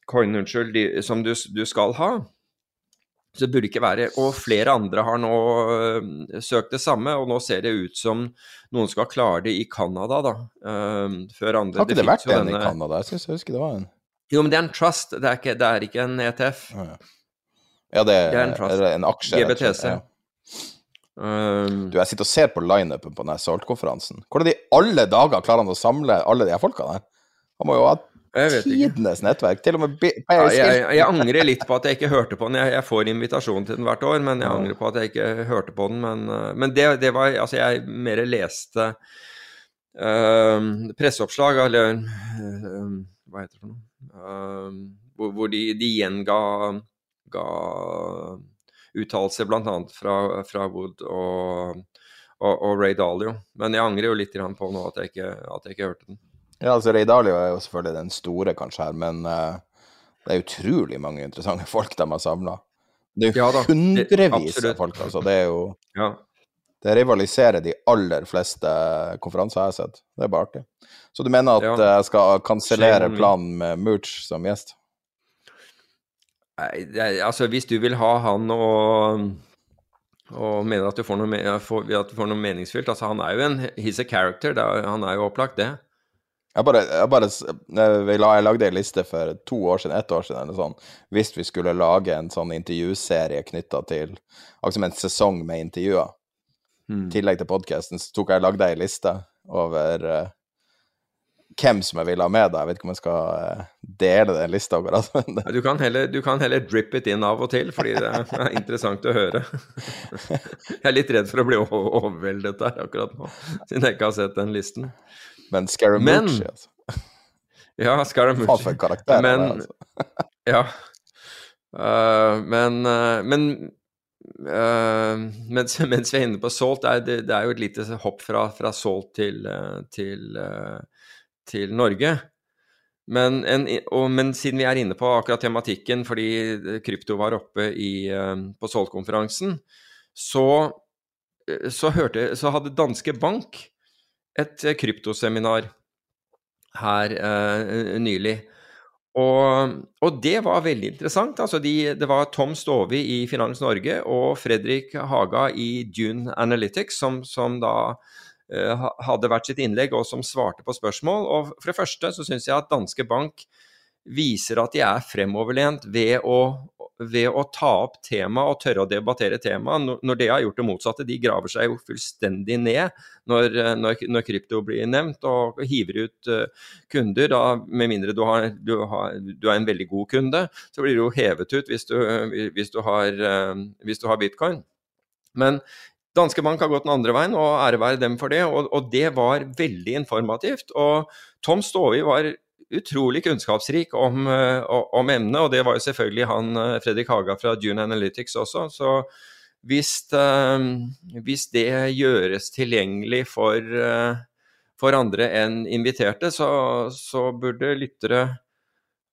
coin unnskyld, de, som du, du, skal ha. Så burde det ikke være Og flere andre har nå øh, søkt det samme, og nå ser det ut som noen skal klare det i Canada, da. Øh, før andre. Har ikke det, det vært en denne... i Canada? Jeg syns jeg husker det var en. Jo, men det er en trust, det er ikke, det er ikke en ETF. Ja, ja det, er, det er en, trust. Er en aksje. GBTC. Ja. Um, du, jeg sitter og ser på lineupen på denne Salt-konferansen. Hvordan i alle dager klarer han å samle alle de her folka der? Han må jo ha tidenes nettverk. Til og med ja, jeg, jeg, angrer litt på at jeg ikke hørte på den. Jeg, jeg, får invitasjon til den hvert år, men jeg angrer på at jeg ikke hørte på den. Men, uh, men det, det, var Altså, jeg mer leste uh, presseoppslag, eller uh, Hva heter det for noe? hvor, hvor de, de gjenga ga uttalelser bl.a. Fra, fra Wood og, og, og, Ray Dalio. Men jeg angrer jo litt på nå at jeg, ikke, at jeg ikke hørte den. Ja, altså Ray Dalio er jo selvfølgelig den store kanskje her, men uh, det er utrolig mange interessante <laughs> folk de har samla. Det er jo ja, hundrevis av folk, altså. Det er jo ja. Det rivaliserer de aller fleste konferanser jeg har sett. Det er bare artig. Så du mener at ja. jeg skal kansellere planen med Mooch som gjest? Nei, altså hvis du vil ha han og, og mener at du, får noe, at du får noe meningsfylt altså Han er jo en He's a character. Er, han er jo opplagt, det. Jeg bare, jeg bare jeg, lagde en liste for to år siden, ett år siden, eller sånn, hvis vi skulle lage en sånn intervjuserie knytta til Altså en sesong med intervjuer. Mm. I tillegg til podkasten så tok jeg lagde ei liste over uh, hvem som jeg vil ha med. da. Jeg vet ikke om jeg skal eh, dele den lista. du, kan heller, du kan heller drippe it inn av og til, fordi det er interessant å høre. <laughs> Jeg er litt redd for å bli overveldet der akkurat nå, siden jeg ikke har sett den listen. Men Scaramucci, altså. Ja, Scaramucci. Faen for en karakter men, er, altså. <laughs> ja. Uh, men, uh, men Uh, mens, mens, vi er inne på Salt, det er, det, det er jo et lite hopp fra, fra Salt til, til uh, til Norge. men, en, og, men, siden vi er inne på akkurat tematikken, fordi krypto var oppe i, på Sol-konferansen, så, så, hørte, så hadde Danske Bank et kryptoseminar her eh, nylig. Og, og, det var veldig interessant. Altså de, det var Tom Stovi i Finans Norge og Fredrik Haga i Dune Analytics som, som da hadde vært sitt innlegg og som svarte på spørsmål. Og for det første så syns jeg at Danske Bank viser at de er fremoverlent ved å, ved å ta opp tema og tørre å debattere tema, når det har gjort det motsatte. De graver seg jo fullstendig ned når, når, når krypto blir nevnt, og hiver ut uh, kunder. Da, med mindre du, har, du, har, du, er en veldig god kunde, så blir du jo hevet ut hvis du, hvis du, har, hvis har bitcoin. Men Danske Bank har gått den andre veien, og ære være dem for det. Og, og det var veldig informativt. Og Tom Stovi var utrolig kunnskapsrik om, eh, om, emnet, og det var jo selvfølgelig han eh, Fredrik Haga fra June Analytics også. Så hvis, eh, hvis det gjøres tilgjengelig for, for andre enn inviterte, så, så burde lyttere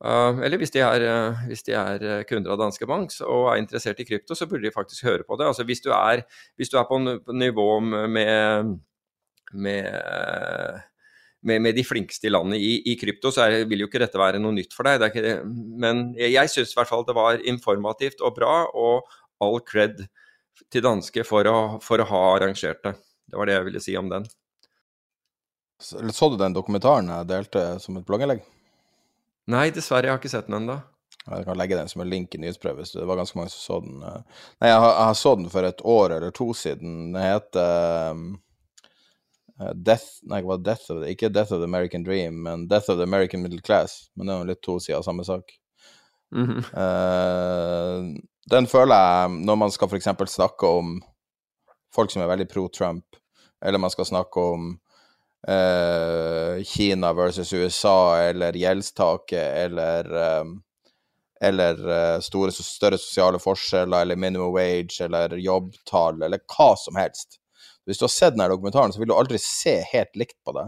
eller hvis de, er, hvis de, er, kunder av Danske Bank og er interessert i krypto, så burde de faktisk høre på det. Altså hvis du er, hvis du er på nivå med, med med, med, de flinkeste i landet i, i krypto, så er, vil jo ikke dette være noe nytt for deg. Det men jeg, jeg syns i hvert fall det var informativt og bra, og all cred til danske for å, for å, ha arrangert det. Det var det jeg ville si om den. Så, så du den dokumentaren jeg delte som et blogginnlegg? Nei, dessverre. Jeg har ikke sett den ennå. Jeg kan legge den som en link i nyhetsprøve, så det var ganske mange som så den. Nei, jeg, har, jeg så den for et år eller to siden. Den heter um Uh, death Nei, hva Death of the, ikke Death of the American Dream, men Death of the American Middle Class. Men det er jo litt to sider av samme sak. Mm -hmm. uh, den føler jeg, når man skal f.eks. snakke om folk som er veldig pro Trump, eller man skal snakke om Kina versus USA, eller gjeldstaket, eller um, eller store, større sosiale forskjeller, eller minimum wage, eller jobbtall, eller hva som helst hvis du har sett denne dokumentaren, så vil du aldri se helt likt på det.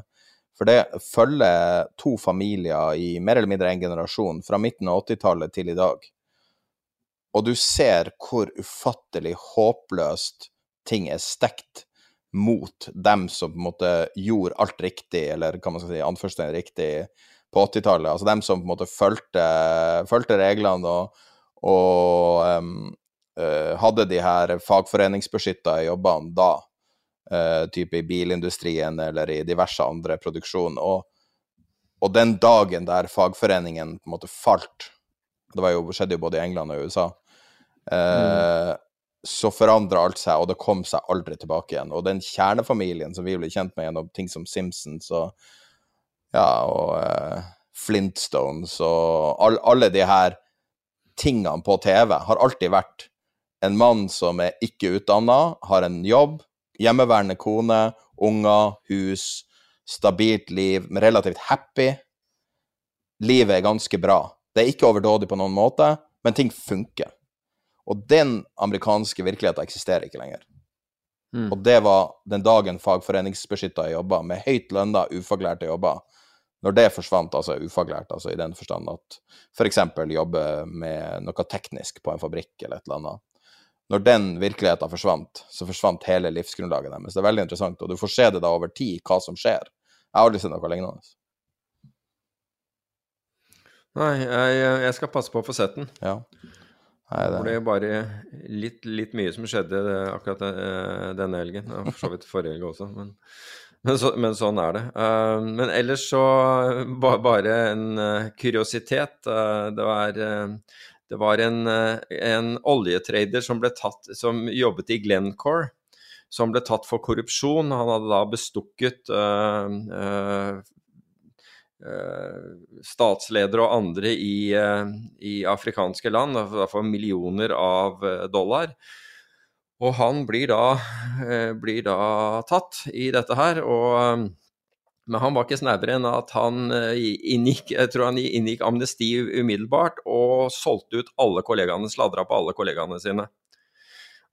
For det følger to familier i mer eller mindre en generasjon, fra midten av 80-tallet til i dag. Og du ser hvor ufattelig håpløst ting er stekt mot dem som på en måte gjorde alt riktig, eller hva man skal si, anførselstegn riktig, på 80-tallet. Altså dem som på en måte fulgte, fulgte reglene og, og um, uh, hadde de her fagforeningsbeskytta jobbene da uh, type i bilindustrien eller i diverse andre produksjoner. Og, og, den dagen der fagforeningen på en måte falt, det jo, skjedde jo både i England og USA, uh, mm. Så forandra alt seg, og det kom seg aldri tilbake igjen. Og den kjernefamilien som vi ble kjent med gjennom ting som Simpsons og, ja, og uh, Flintstones og all, alle de her tingene på TV, har alltid vært en mann som er ikke utdanna, har en jobb, hjemmeværende kone, unger, hus, stabilt liv, relativt happy. Livet er ganske bra. Det er ikke overdådig på noen måte, men ting funker. Og den amerikanske virkeligheten eksisterer ikke lenger. Mm. Og det var den dagen fagforeningsbeskytta jobber, med høyt lønna, ufaglærte jobber. Når det forsvant, altså ufaglært, altså i den forstand at f.eks. For jobbe med noe teknisk på en fabrikk eller et eller annet, når den virkeligheten forsvant, så forsvant hele livsgrunnlaget deres. Det er veldig interessant, og du får se det da over tid, hva som skjer. Jeg har aldri sett noe lignende. Nei, jeg, jeg, skal passe på å få sett den. Ja. Nei, det... ble bare litt, litt, mye som skjedde akkurat eh, denne helgen. Og for så vidt forrige helg også, men, men, så, men, sånn er det. Uh, men ellers så bare en kuriositet. Det var det var en, eh, en oljetrader som, tatt, som, jobbet i Glencore, som ble tatt for korrupsjon. Han hadde da bestukket statsledere og andre i, i afrikanske land for millioner av dollar. Og han blir da, blir da tatt i dette her. og men han var ikke snauere enn at han eh, inngikk, jeg tror han inngikk amnesti umiddelbart og solgte ut alle kollegaene, sladra på alle kollegaene sine.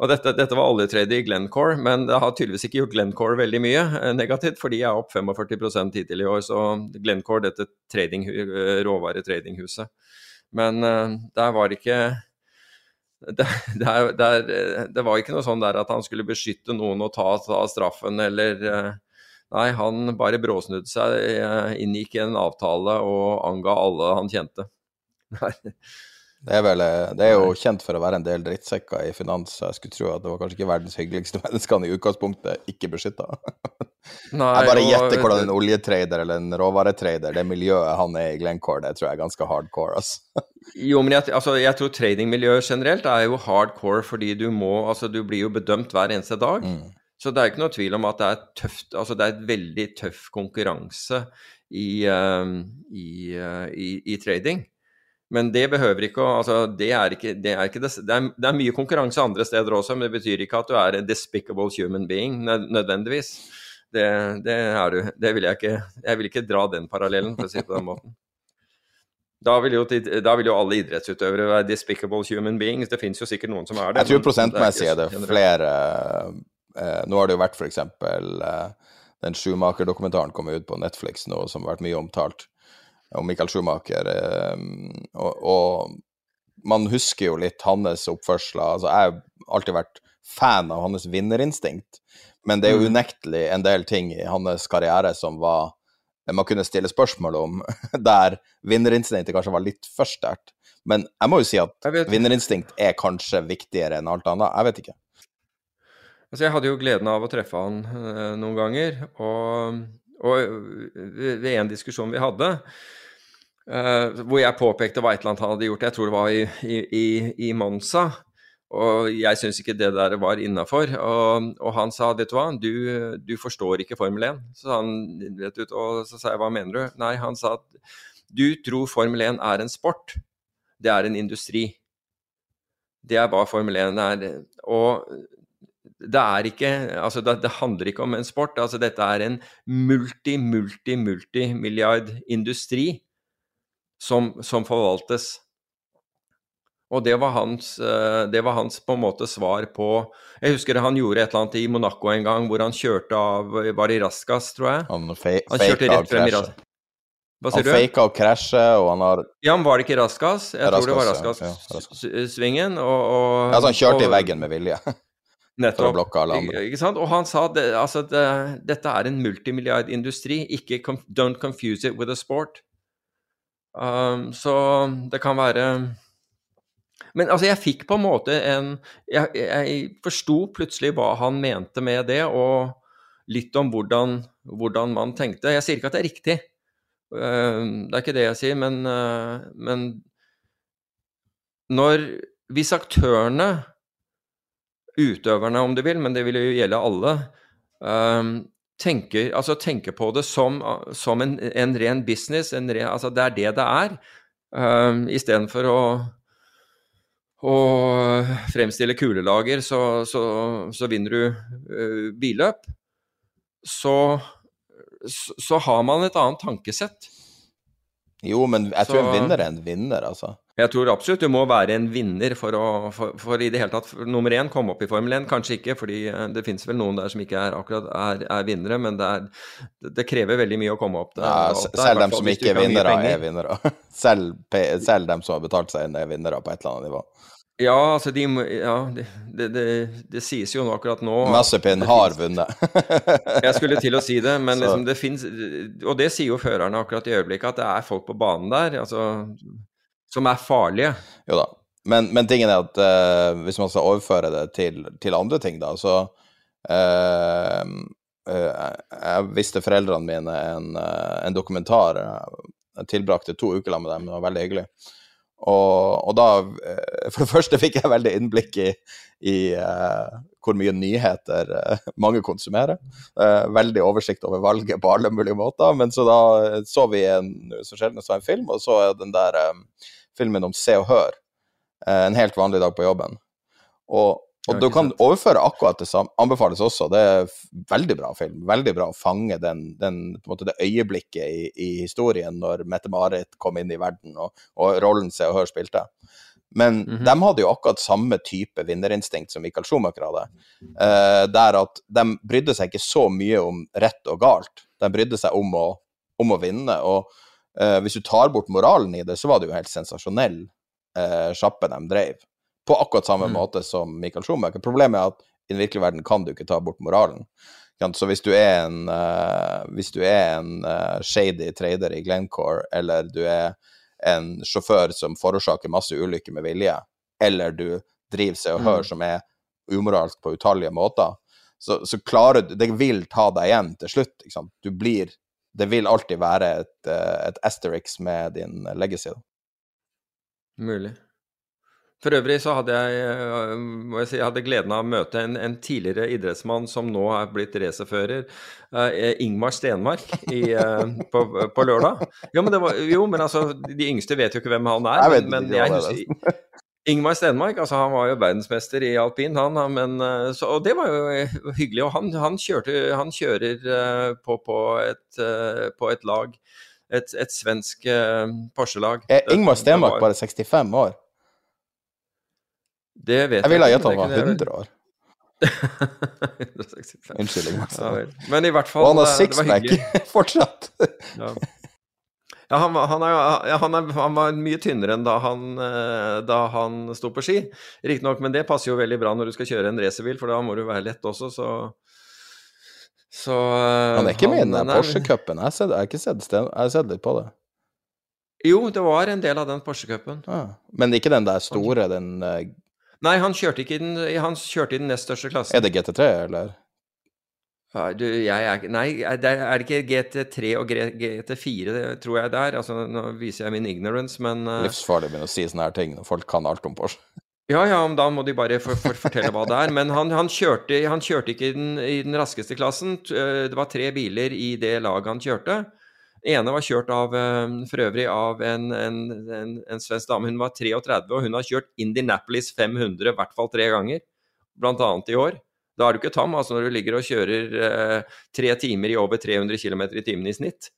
Og dette, dette var oljetredet i Glencore, men det har tydeligvis ikke gjort Glencore veldig mye eh, negativt, for de er opp 45 hittil i år. Så Glencore, dette trading, eh, råvaretradinghuset. Men uh, der var ikke det, <laughs> der, der, det, var ikke noe sånn der at han skulle beskytte noen og ta, ta straffen, eller Nei, han bare bråsnudde seg, inngikk en avtale og anga alle han kjente. <laughs> Nei. Det er, vel, eh, det er jo kjent for å være en del drittsekker i finans, så jeg skulle tro at det var kanskje ikke verdens hyggeligste <laughs> menneskene i utgangspunktet ikke beskytta. jeg bare gjetter hvordan en oljetrader eller en råvaretrader, det miljøet han er i Glencore, det tror jeg er ganske hardcore. Altså. <laughs> jo, men jeg, altså, jeg tror tradingmiljøet generelt er jo hardcore fordi du må Altså, du blir jo bedømt hver eneste dag. Mm. Så det er ikke noe tvil om at det er tøft Altså, det er et veldig tøff konkurranse i, uh, i, uh, i, i trading. Men det behøver ikke å altså, det, er ikke, det, er ikke det, det, er, det, er mye konkurranse andre steder også, men det betyr ikke at du er en despicable human being nødvendigvis. Det, er du. Det vil jeg ikke Jeg vil ikke dra den parallellen, for å si det på den måten. Da vil, jo, da vil jo alle idrettsutøvere være despicable human beings. Det finnes jo sikkert noen som er det. Jeg tror prosentmessig er det flere eh, Nå har det jo vært f.eks. Eh, den Schumacher-dokumentaren kom ut på Netflix nå, som har vært mye omtalt og Michael Schumacher. Ehm, og, og, man husker jo litt hans oppførsler. Altså, jeg har alltid vært fan av hans vinnerinstinkt, men det er jo mm. unektelig en del ting i hans karriere som var man kunne stille spørsmål om, <laughs> der vinnerinstinktet kanskje var litt for sterkt. Men jeg må jo si at vinnerinstinkt er kanskje viktigere enn alt annet. Jeg vet ikke. Altså, jeg hadde jo gleden av å treffe han øh, noen ganger, og, og ved en diskusjon vi hadde, Uh, hvor jeg påpekte hva et eller annet han hadde gjort. Jeg tror det var i, i, i Monza. Og jeg syns ikke det der var innafor. Og, og, han sa, vet du hva, du, du forstår ikke Formel 1. Så, han, vet du, og så sa jeg, hva mener du? Nei, han sa at du tror Formel 1 er en sport. Det er en industri. Det er hva Formel 1 er. Og det er ikke Altså, det, det handler ikke om en sport. Altså, dette er en multi, multi, multimilliard industri som, som forvaltes. Og det var, hans, eh, det var hans på en måte svar på Jeg husker han gjorde et eller annet i Monaco en gang hvor han kjørte av Var det Raskas, tror jeg? Han, han kjørte rett frem i Raskas. Hva sier? Han faka å krasje, og han har Ja, men var det ikke Raskas? Jeg Raskas, tror det var Raskas-svingen. Ja, og, og, altså han kjørte og, i veggen med vilje. Nettopp. <laughs> For å blokke alle andre. Ikke sant? Og han sa at altså, det, dette er en multimilliardindustri. Ikke don't confuse it with a sport. Um, så det kan være Men altså, jeg fikk på en måte en Jeg, jeg forsto plutselig hva han mente med det, og litt om hvordan, hvordan, man tenkte. Jeg sier ikke at det er riktig, um, det er ikke det jeg sier, men, uh, men når Hvis aktørene, utøverne om du vil, men det vil jo gjelde alle, um, tenker, altså tenker på det som, som en, en, ren business. En ren, altså det er det det er, um, istedenfor å, å fremstille kulelager, så, så, så vinner du uh, billøp. Så, så, har man et annet tankesett. Jo, men jeg tror en vinner er en vinner, altså. Jeg tror absolutt du må være en vinner for å for, for i det hele tatt nummer én komme opp i Formel 1. Kanskje ikke, fordi eh, det finnes vel noen der som ikke er akkurat er, er vinnere, men det, er, det, krever veldig mye å komme opp der. Ja, selv dem som ikke er vinnere, er vinnere. <laughs> Selv, selv dem som har betalt seg inn, er vinnere på et eller annet nivå. Ja, altså de Ja, det, det, det, det sies jo nå akkurat nå Massepin har vunnet. <laughs> jeg skulle til å si det, men <laughs> liksom det fins Og det sier jo førerne akkurat i øyeblikket, at det er folk på banen der. altså som er farlige. Jo da. Men, men tingen er at uh, hvis man skal overføre det til, til andre ting, da, så uh, uh, Jeg viste foreldrene mine en, en, dokumentar. Jeg tilbrakte to uker med dem, det var veldig hyggelig. Og, og, da For det første fikk jeg veldig innblikk i, i hvor mye nyheter mange konsumerer. veldig oversikt over valget på alle mulige måter. Men så da så vi en, så sjelden så en film, og så den der filmen om Se og Hør. Eh, en helt vanlig dag på jobben. Og, og du kan overføre akkurat det samme. Anbefales også. Det er veldig bra film. Veldig bra å fange den, den, måte, det øyeblikket i, i, historien når Mette-Marit kom inn i verden, og, og rollen Se og Hør spilte. Men Mhm. de hadde jo akkurat samme type vinnerinstinkt som Michael Schumacher hadde. Eh, der at de brydde seg ikke så mye om rett og galt. De brydde seg om å, om å vinne. Og eh, hvis du tar bort moralen i det, så var det jo helt sensasjonell uh, sjappe de drev. På akkurat samme Mm. måte som Michael Schumacher. Problemet er at i den virkelige verden kan du ikke ta bort moralen. Så hvis du er en, uh, hvis du er en shady trader i Glencore, eller du er en sjåfør som forårsaker masse ulykker med vilje, eller du driver seg og hører Mm. som er umoralsk på utallige måter, så, så klarer du Det vil ta deg igjen til slutt. Du blir Det vil alltid være et, eh, et asterix med din legacy. Mulig. For øvrig så hadde jeg, øh, må jeg si, jeg hadde gleden av å møte en, en tidligere idrettsmann som nå er blitt racerfører, eh, Ingmar Stenmark, i, eh, på, på lørdag. Jo men, det var, jo, men altså, de yngste vet jo ikke hvem han er. Jeg men, men jeg er. husker <laughs> Ingmar Stenmark, altså han var jo verdensmester i alpin, han, han, men, eh, så, og det var jo <laughs> hyggelig. Og han, han, kjørte, han kjører eh, på, på, et, eh, på et lag, et, et svensk Porsche-lag. Er Ingmar Stenmark bare 65 år? Det vet Jeg ville ha ikke, gjetta han <laughs> var 100 år. 165. Unnskyld, Ingmar Ja. Men i hvert fall Og han har eh, det var sixpack hyggelig. <laughs> fortsatt. Ja, ja han, han, er, han, er, han var mye tynnere enn da han, eh, da han sto på ski. Riktignok, men det passer jo veldig bra når du skal kjøre en racerbil, for da må du være lett også, så så eh, Han er ikke med i den Porsche-cupen. Jeg, jeg har ikke sett, sted, jeg har sett litt på det. Jo, det var en del av den Porsche-cupen. Ah. Men ikke den der store, den eh, Nei, han kjørte ikke i den, han kjørte i den nest største klassen. Er det GT3, eller? Ja, du, jeg er Nei, det, er ikke GT3 og GT4, det tror jeg det er? Altså, nå viser jeg min ignorance, men uh... Livsfarlig begynne å si sånne her ting når folk kan alt om Porsche. Ja, ja, da må de bare for, for, fortelle hva det er. Men han, han, kjørte, han kjørte ikke i den, i den raskeste klassen. Eh, Det var tre biler i det laget han kjørte. Den ene var kjørt av, eh, for øvrig av en, en, en, en svensk dame. Hun var 33, og hun har kjørt Indianapolis 500 i hvert fall tre ganger. Blant annet i år. Da er du ikke tam altså når du ligger og kjører eh, tre timer i over 300 km i timen i snitt.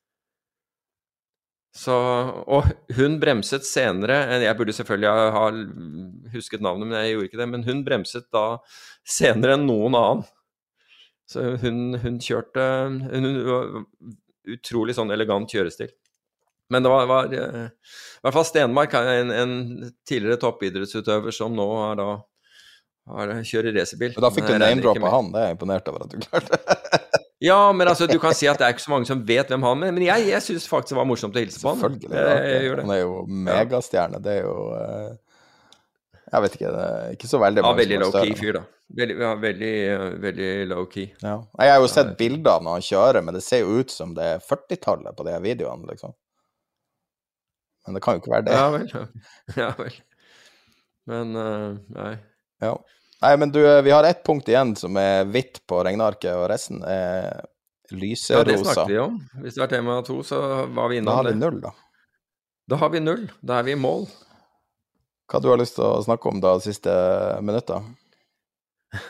Så, og hun bremset senere Jeg burde selvfølgelig ha husket navnet, men jeg gjorde ikke det. Men hun bremset da senere enn noen annen. Så hun, hun kjørte hun, hun Utrolig sånn elegant kjørestil. Men det var, var eh, i hvert fall Stenmark, en, en tidligere toppidrettsutøver som nå er da kjører racerbil. Da fikk du name-droppa med- han. Det er jeg imponert over at du klarte. <laughs> Ja, men altså, du kan si at det er ikke så mange som vet hvem han er, men jeg, jeg syns faktisk det var morsomt å hilse på han. Selvfølgelig. Det jeg. Han er jo megastjerne. Det er jo eh, Jeg vet ikke. Det er ikke så veldig Ja, mange veldig som er low-key fyr, da. Veldig, ja, veldig, eh, veldig low-key. Ja. Jeg har jo sett bilder av når han kjører, men det ser jo ut som det er 40-tallet på de videoene, liksom. Men det kan jo ikke være det. Ja vel. Ja vel. Men uh, nei. Ja. Nei, men du, vi har ett punkt igjen som er hvitt på regnearket, og resten er lyserosa. Ja, det snakket vi om. Hvis det var tema to, så var vi innom det. da har vi null, da. Da har vi null. Da er vi i mål. Hva du har lyst til å snakke om da de siste minutta? <laughs>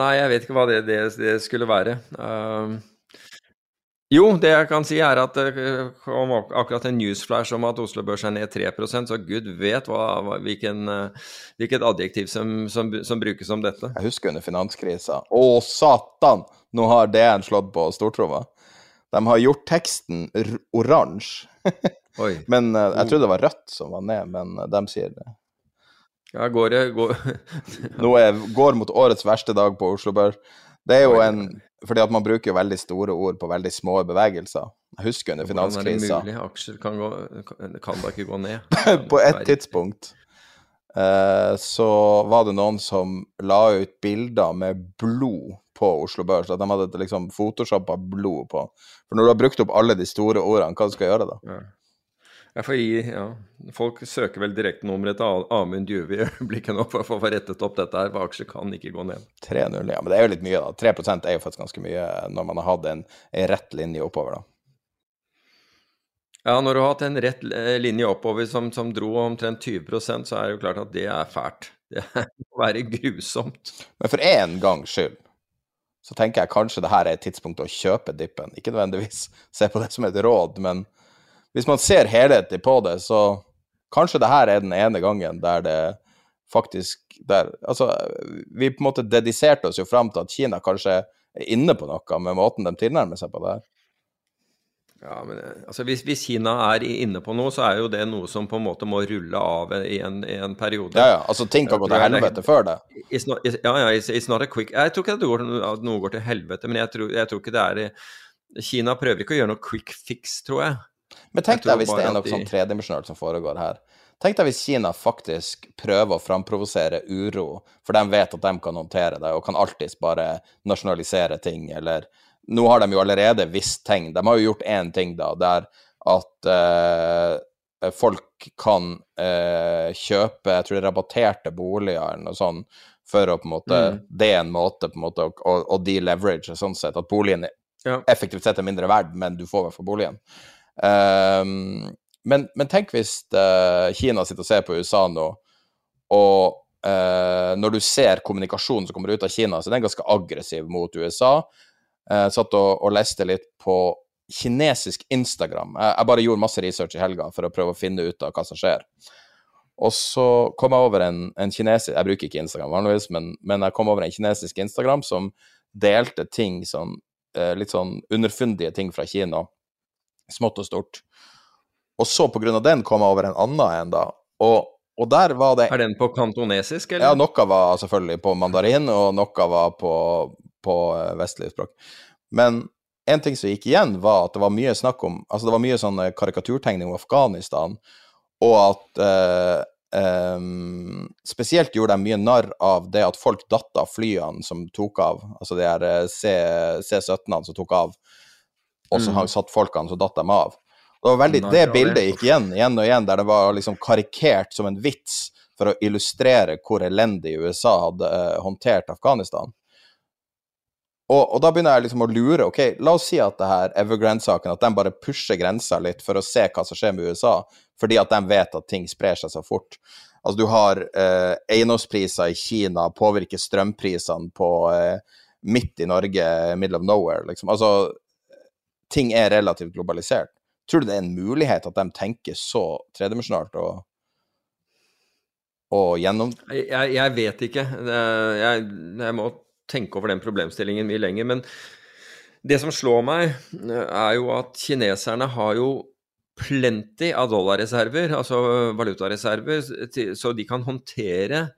Nei, jeg vet ikke hva det, det, det skulle være. Um, jo, det jeg kan si er at det kom akkurat en newsflash om at Oslo Børs er ned 3 så gud vet hva, hvilken, eh, hvilket adjektiv som, som, som brukes om dette. Jeg husker under finanskrisa. Å, satan! Nå har DN slått på stortromma. De har gjort teksten oransje. <laughs> Men eh, jeg trodde det var rødt som var ned, men eh, de sier det. Ja, går det går, Nå er, går mot årets verste dag på Oslo Børs. Det er jo en Fordi at man bruker jo veldig store ord på veldig små bevegelser. Jeg husker under Hvordan er det mulig? Aksjer kan, gå, kan, kan da ikke gå ned? <laughs> På et tidspunkt eh, så var det noen som la ut bilder med blod på Oslo Børs. At de hadde liksom photoshoppa blod på. For når du har brukt opp alle de store ordene, hva skal du gjøre da? Ja. Jeg får gi, ja. Folk søker vel direktenummeret til Amund Djuve i <laughs> øyeblikket nå for å få rettet opp dette her, for aksjer kan ikke gå ned. 3-0, ja. Men det er jo litt mye, da. 3 er jo faktisk ganske mye når man har hatt en, en rett linje oppover, da. Ja, når du har hatt en rett eh, linje oppover som, som dro omtrent 20 så er det jo klart at det er fælt. <laughs> Det må være grusomt. Men for én gangs skyld så tenker jeg kanskje det her er et tidspunkt å kjøpe dippen. Ikke nødvendigvis se på det som et råd, men hvis man ser helhetlig på det, så kanskje det her er den ene gangen der det faktisk der, Altså, vi på en måte dediserte oss jo fram til at Kina kanskje er inne på noe med måten de tilnærmer seg på det her. Ja, men eh, altså hvis, hvis, Kina er inne på noe, så er jo det noe som på en måte må rulle av i en, i en periode. Ja, ja, altså ting kan gå til helvete før det. Not, ja, ja, it's, it's, not a quick Jeg tror ikke at, går, at noe går til helvete, men jeg tror, jeg tror, ikke det er Kina prøver ikke å gjøre noe quick fix, tror jeg. Men tenk deg hvis det er noe de... sånn tredimensjonalt som foregår her. Tenk deg hvis Kina faktisk prøver å framprovosere uro, for de vet at de kan håndtere det, og kan alltids bare nasjonalisere ting, eller nå har de jo allerede visst ting. De har jo gjort én ting, da, der at eh, folk kan eh, kjøpe jeg tror det er rabatterte boliger eller noe sånt, for å på en måte mm. Det er en måte på en måte å, å de-leverage sånn sett, at boligen ja. effektivt sett er mindre verd, men du får i hvert fall boligen. Um, men, men, tenk hvis uh, Kina sitter og ser på USA nå, og uh, når du ser kommunikasjonen som kommer ut av Kina, så er den ganske aggressiv mot USA. Eh, satt og, og leste litt på kinesisk Instagram. Jeg, jeg, bare gjorde masse research i helga for å prøve å finne ut av hva som skjer. Og så kom jeg over en, en kinesisk Jeg bruker ikke Instagram vanligvis, men, men, jeg kom over en kinesisk Instagram som delte ting sånn litt sånn underfundige ting fra Kina. Smått og stort. Og så på grunn av den kom jeg over en annen en, da. Og, og der var det Er den på kantonesisk, eller? Ja, noe var selvfølgelig på mandarin, og noe var på, på vestlig vestlige språk. Men en ting som gikk igjen, var at det var mye snakk om Altså, det var mye sånn karikaturtegning om Afghanistan, og at eh, eh, Spesielt gjorde de mye narr av det at folk datt av flyene som tok av, altså de her eh, C-17-ene som tok av, og så mm. satt folkene, så datt dem av. Det var veldig, det bildet gikk igjen igjen og igjen, der det var liksom karikert som en vits for å illustrere hvor elendig USA hadde uh, håndtert Afghanistan. Og, og, da begynner jeg liksom å lure. ok, La oss si at det her Evergrande-saken, at de bare pusher grensa litt for å se hva som skjer med USA, fordi at de vet at ting sprer seg så fort. Altså, du har uh, eiendomspriser i Kina påvirker strømprisene på uh, midt i Norge, middle of nowhere, liksom. Altså, ting er relativt globalisert. Tror du det er en mulighet at de tenker så tredimensjonalt og, og gjennom... Jeg, jeg vet ikke. Jeg, jeg må tenke over den problemstillingen mye lenger. Men det som slår meg, er jo at kineserne har jo plenty av dollarreserver, altså valutareserver, så de kan håndtere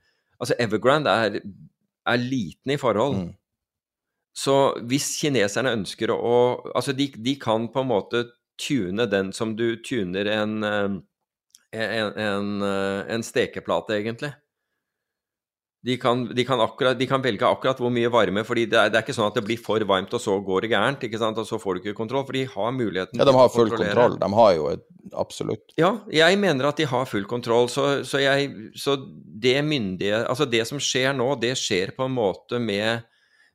Altså Evergrande er, er liten i forhold. Mm. Så hvis kineserne ønsker å Altså de, de, kan på en måte tune den som du tuner en, eh, en, en, eh, en stekeplate, egentlig. De kan, de, kan akkurat, de kan, velge akkurat hvor mye varme, fordi det er, det er, ikke sånn at det blir for varmt, og så går det gærent, ikke sant? og så får du ikke kontroll. For de har muligheten ja, de har full kontroll. De har jo et, absolutt Ja, jeg mener at de har full kontroll. Så, så, jeg, så det myndige Altså, det som skjer nå, det skjer på en måte med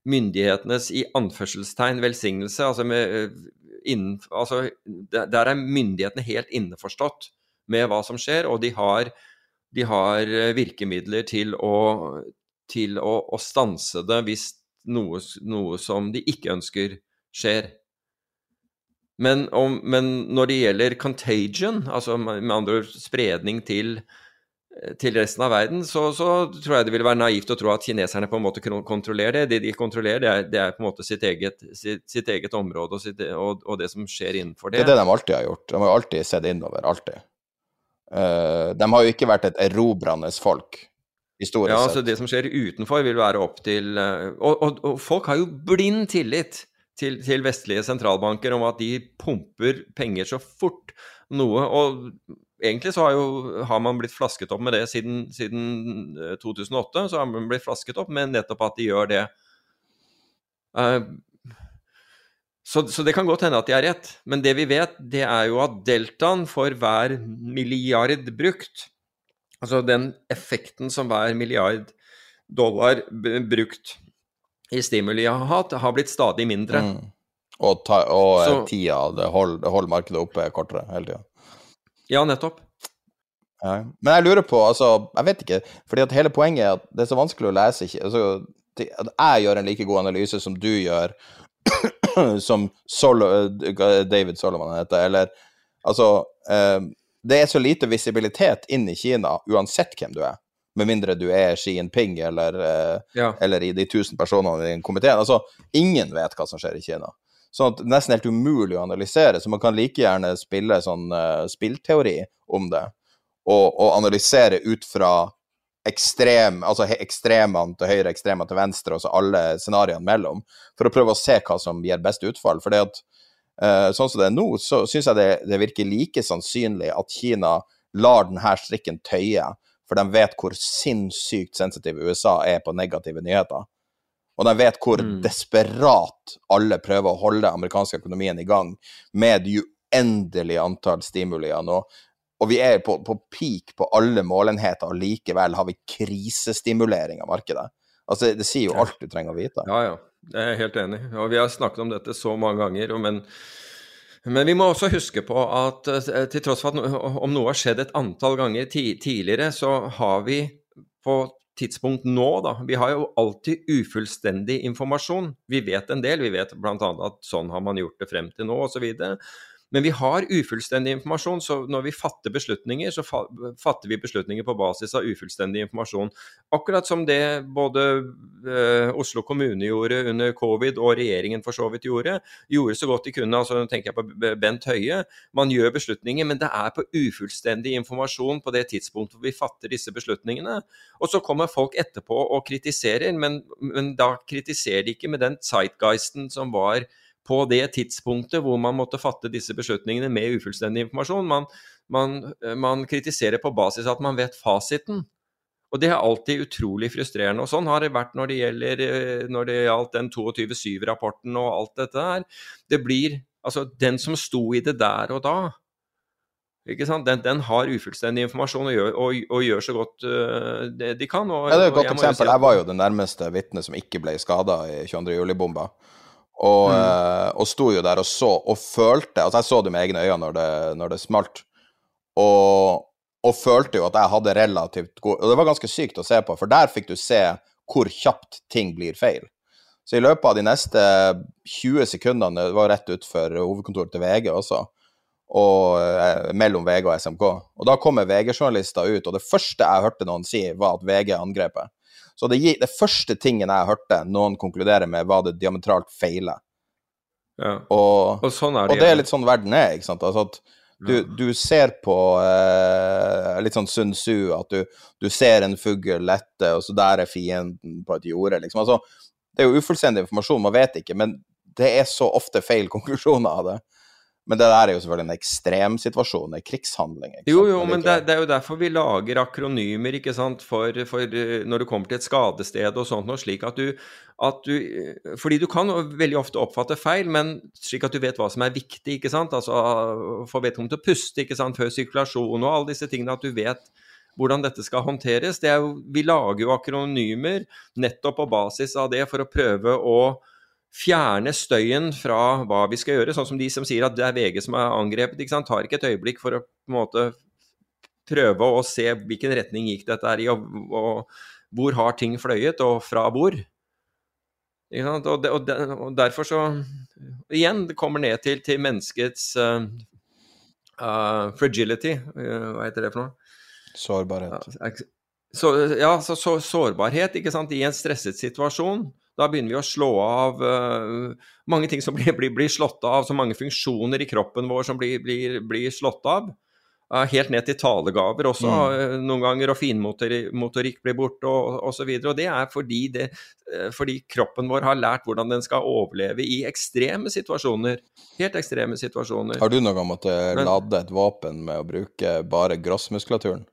myndighetenes i anførselstegn velsignelse. Altså, med, innen, altså der er myndighetene helt innforstått med hva som skjer, og de har de har eh, virkemidler til å, til å, å stanse det hvis noe, noe, som de ikke ønsker, skjer. Men, om, men, når det gjelder contagion, altså med andre ord spredning til, eh, til resten av verden, så, så, tror jeg det ville være naivt å tro at kineserne på en måte kontrollerer det. Det de kontrollerer, det er, det er på en måte sitt eget, sitt, sitt eget område og, sitt, og, og, det som skjer innenfor det. Det er det de alltid har gjort. De har alltid sett innover. Alltid. Uh, de har jo ikke vært et erobrende folk. Historisk ja, altså Det som skjer utenfor, vil være opp til uh, og, og, og, folk har jo blind tillit til, til, vestlige sentralbanker om at de pumper penger så fort noe. Og egentlig så har, jo, har man blitt flasket opp med det siden, siden 2008. Så har man blitt flasket opp med nettopp at de gjør det. Uh, så, så, det kan godt hende at de har rett, men det vi vet, det er jo at deltaen for hver milliard brukt, altså den effekten som hver milliard dollar brukt i stimuli har hatt, har blitt stadig mindre. Mm. Og, ta, og så, tida, det holder, hold markedet oppe kortere hele tida. Ja, nettopp. Ja. Men jeg lurer på, altså Jeg vet ikke, fordi at hele poenget er at det er så vanskelig å lese altså, At jeg gjør en like god analyse som du gjør <clears throat> som Solo, David Solomon heter, eller altså eh, det er så lite visibilitet inn i Kina uansett hvem du er. Med mindre du er Xi Jinping eller, eh, Ja. eller i de tusen personene i den komiteen. Altså, ingen vet hva som skjer i Kina. Sånn at det er nesten helt umulig å analysere, så man kan like gjerne spille sånn uh, spillteori om det, og, og analysere ut fra ekstrem, altså ekstremene til høyre, ekstremene til venstre, og så alle scenarioene mellom, for å prøve å se hva som gir best utfall. For at uh, sånn som det er nå, så syns jeg det, det virker like sannsynlig at Kina lar denne strikken tøye, for de vet hvor sinnssykt sensitiv USA er på negative nyheter. Og de vet hvor Mm. desperat alle prøver å holde amerikanske økonomien i gang med det uendelige antall stimulier nå. Og vi er på, på peak på alle målenheter, og likevel har vi krisestimulering av markedet. Altså, det, sier jo alt du trenger å vite. Ja, ja. Jeg er helt enig. Og vi har snakket om dette så mange ganger. Men, men vi må også huske på at eh, til tross for at om noe har skjedd et antall ganger ti, tidligere, så har vi på tidspunkt nå, da Vi har jo alltid ufullstendig informasjon. Vi vet en del. Vi vet bl.a. at sånn har man gjort det frem til nå, osv. Men vi har ufullstendig informasjon, så når vi fatter beslutninger, så fatter vi beslutninger på basis av ufullstendig informasjon. Akkurat som det både eh, Oslo kommune gjorde under covid, og regjeringen for så vidt gjorde. Gjorde så godt de kunne. altså tenker jeg på Bent Høie. Man gjør beslutninger, men det er på ufullstendig informasjon på det tidspunktet hvor vi fatter disse beslutningene. Og så kommer folk etterpå og kritiserer, men, men da kritiserer de ikke med den zeitgeisten som var på det tidspunktet hvor man måtte fatte disse beslutningene med ufullstendig informasjon. Man, man, man kritiserer på basis av at man vet fasiten. Og det er alltid utrolig frustrerende. Og sånn har det vært når det gjelder eh, når det gjaldt den 22.7-rapporten og alt dette der. Det blir Altså, den som sto i det der og da? Den, den har ufullstendig informasjon og gjør, og, og gjør så godt uh, det de kan. Og, Ja, det er et godt jeg må si eksempel. at- Jeg var jo det nærmeste vitnet som ikke ble skada i 22. juli-bomba. Og, Mm. eh, og sto jo der og så, og følte Altså, jeg så det med egne øyne når det, når det smalt, og, og følte jo at jeg hadde relativt god Og det var ganske sykt å se på, for der fikk du se hvor kjapt ting blir feil. Så i løpet av de neste 20 sekundene, det var rett utfor hovedkontoret til VG også, og eh, mellom VG og SMK. Og da kommer VG-journalister ut, og det første jeg hørte noen si, var at VG angrepet. Så det, det første tingen jeg hørte noen konkludere med, var det diametralt feile. Ja. Og, Og sånn er og det. det er litt sånn verden er, ikke sant. Altså at du, Ja. du ser på eh, litt sånn Sun Tzu, at du, du ser en fugl lette, og så der er fienden på et jorde, liksom. Altså, det er jo ufullstendig informasjon, man vet ikke, men det er så ofte feil konklusjoner av det. Men det der er jo selvfølgelig en ekstrem situasjon, en krigshandling. Jo, jo, men det, det er jo derfor vi lager akronymer, ikke sant, for, for eh, når du kommer til et skadested og sånt noe, slik at du, at du eh, Fordi du kan veldig ofte oppfatte feil, men slik at du vet hva som er viktig, ikke sant. Altså få vedkommende til å puste, ikke sant, før sirkulasjon og alle disse tingene, at du vet hvordan dette skal håndteres. Det er jo, vi lager jo akronymer nettopp på basis av det for å prøve å fjerne støyen fra hva vi skal gjøre. Sånn som de som sier at det er VG som er angrepet. ikke sant? Tar ikke et øyeblikk for å på en måte prøve å se hvilken retning gikk dette i, og, og hvor har ting fløyet, og fra hvor. Ikke sant? Og, det, og, det, og derfor så Igjen, det kommer ned til, til menneskets uh, uh, fragility. uh, hva heter det for noe? Sårbarhet. Ja, så, ja, så, så sårbarhet ikke sant? i en stresset situasjon. Da begynner vi å slå av uh, mange ting som <laughs> blir, blir, blir slått av, så mange funksjoner i kroppen vår som blir, blir, blir slått av. Uh, helt ned til talegaver også, eh, noen ganger, og finmotorikk blir borte og osv. Og, og det er fordi, det, fordi kroppen vår har lært hvordan den skal overleve i ekstreme situasjoner. Helt ekstreme situasjoner. Har du noen gang måttet Men- lade et våpen med å bruke bare grossmuskulaturen?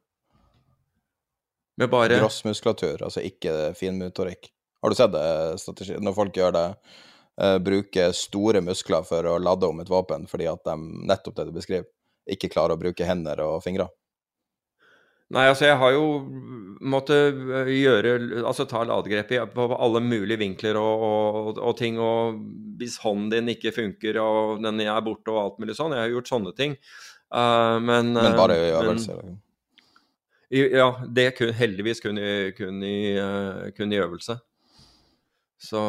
Med bare Grossmuskulatur, altså ikke finmotorikk. Har du sett det, strategi? Når folk gjør det, Uh, bruker store muskler for å lade om et våpen fordi at de, nettopp det du beskriver, ikke klarer å bruke hender og fingre. Nei, altså jeg har jo måttet øh, gjøre Altså ta ladegrep på alle mulige vinkler og, og, og ting. Og hvis hånden din ikke funker og den er borte og alt mulig sånn. Jeg har gjort sånne ting. Uh, men Men bare i øvelse? men- liksom. Ja, det kun, heldigvis kun i, kun, i, eh, kun i øvelse. Så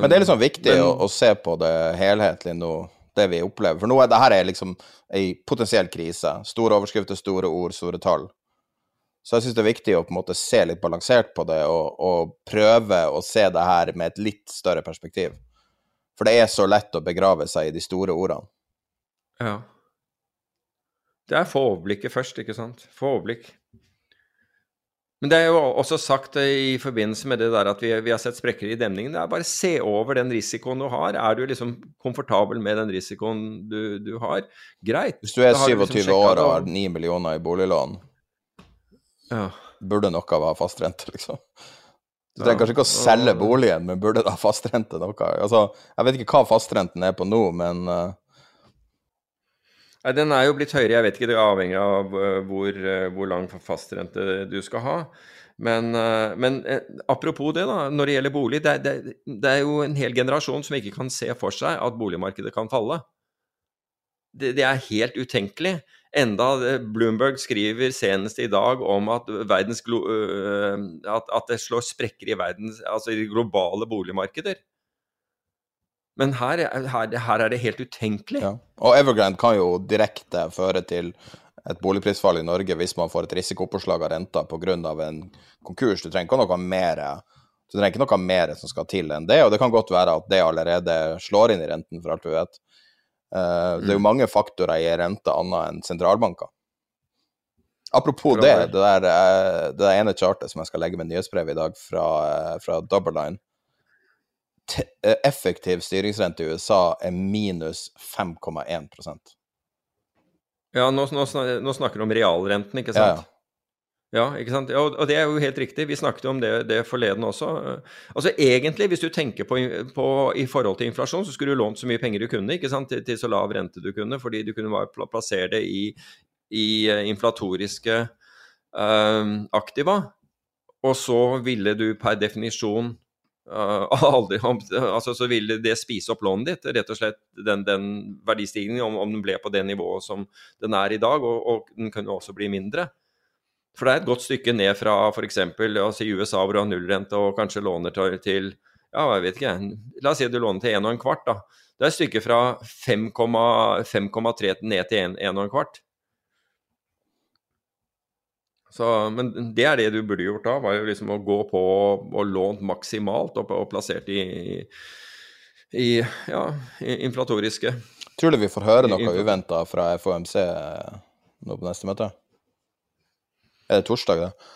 Men det er liksom viktig men- å, å se på det helhetlig nå. det vi opplever. For nå er det her er liksom ei potensiell krise. Store overskrifter, store ord, store tall. Så jeg syns det er viktig å på en måte se litt balansert på det, og, og, prøve å se det her med et litt større perspektiv. For det er så lett å begrave seg i de store ordene. Ja. Det er få overblikket først, ikke sant. Få overblikk. Men det er jo også sagt i forbindelse med det der at vi, vi har sett sprekker i demningen. Det er bare se over den risikoen du har. Er du liksom komfortabel med den risikoen du, du har? Greit. Hvis du er 27 liksom år og har 9 millioner i boliglån, ja. burde noe av ha fastrente, liksom. Du trenger kanskje ikke å selge boligen, men burde da fastrente noe? Altså, jeg vet ikke hva fastrenten er på nå, men uh, Nei, Den er jo blitt høyere, jeg vet ikke, det er avhengig av eh, hvor, eh, hvor lang fastrente du skal ha. Men, eh, men, apropos det, da, når det gjelder bolig. Det, det, det, er jo en hel generasjon som ikke kan se for seg at boligmarkedet kan falle. Det, det er helt utenkelig. Enda Bloomberg skriver senest i dag om at, verdens, at, at det slår sprekker i, verdens, altså globale boligmarkeder. Men her, her, her, er det helt utenkelig. Ja. Og Evergrande kan jo direkte føre til et boligprisfall i Norge hvis man får et risikopåslag av renta pga. en konkurs. Du trenger ikke noe mer du trenger ikke noe mer som skal til enn det, og det kan godt være at det allerede slår inn i renten, for alt vi vet. Uh, det er jo mm. mange faktorer i rente annet enn sentralbanker. Apropos det, det der, eh, det der ene chartet som jeg skal legge med nyhetsbrev i dag fra, eh, fra Double Line Eh, effektiv styringsrente i USA er minus 5,1% Ja, nå, nå, nå, snakker du om realrenten, ikke sant? Ja, ja. Ja, ikke sant? Ja, og det er jo helt riktig. Vi snakket om det, det forleden også. Altså Egentlig, hvis du tenker på, på, i forhold til inflasjon, så skulle du lånt så mye penger du kunne ikke sant? Til, til så lav rente du kunne, fordi du kunne plassere det i, i eh, inflatoriske uh, aktiva. Og så ville du per definisjon <laughs> Uh, aldri, altså, så ville det spise opp lånet ditt, rett og slett den, den verdistigningen, om, om, den ble på det nivået som den er i dag, og, og den kunne også bli mindre. For det er et godt stykke ned fra f.eks. Altså USA hvor du har nullrente og kanskje låner til, til ja, jeg vet ikke, La oss si du låner til 1 kvart da. Det er et stykke fra 5,3 ned til 1 kvart så, men det er det du burde gjort da, var jo liksom å gå på og lånt maksimalt og, og plassert i, i ja, inflatoriske Tror du vi får høre noe uventa fra FOMC nå på neste møte? Er det torsdag, det?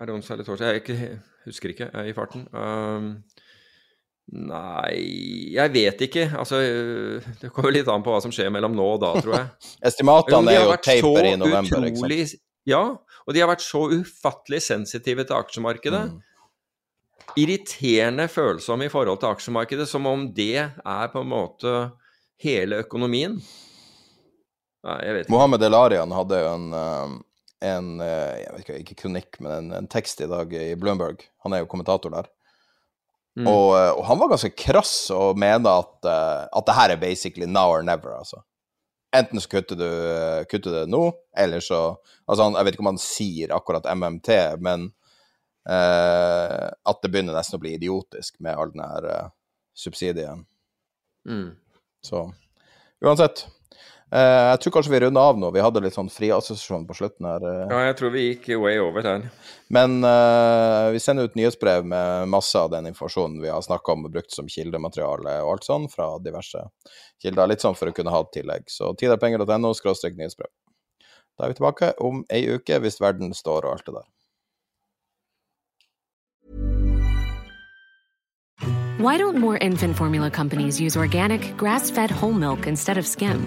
er det onsdag eller torsdag? Jeg ikke, husker ikke, jeg er i farten. Um, Nei, jeg vet ikke. Altså, det kommer litt an på hva som skjer mellom nå og da, tror jeg. <laughs> Estimatene er jo taper i november, utrolig, ikke sant? Ja, og de har vært så ufattelig sensitive til aksjemarkedet. Mm. Irriterende følsomme i forhold til aksjemarkedet, som om det er på en måte hele økonomien. Nei, jeg vet ikke. Mohammed Elarian hadde jo en, eh, en eh, jeg vet ikke, ikke kronikk, men en, en tekst i dag i Bloomberg. Han er jo kommentator der Mm. Og, eh, og, han var ganske krass og mener at, uh, at det her er basically now or never, altså. Enten så kutter du, kutter det nå, eller så Altså, jeg vet ikke om han sier akkurat MMT, men uh, at det begynner nesten å bli idiotisk med all den her uh, subsidien. Mm. Så uansett. Uh, jeg tror kanskje vi runder av nå. Vi hadde litt sånn friassosiasjon på slutten her. Uh. Ja, jeg tror vi gikk way over den. Men uh, vi sender ut nyhetsbrev med masse av den informasjonen vi har snakka om og brukt som kildemateriale og alt sånn fra diverse kilder. Litt sånn for å kunne ha et tillegg. Så tiderpenger.no skråstrek nyhetsbrev. Da er vi tilbake om ei uke, hvis verden står og alt det der. Why don't more infant formula companies use organic, grass-fed whole milk instead of skim?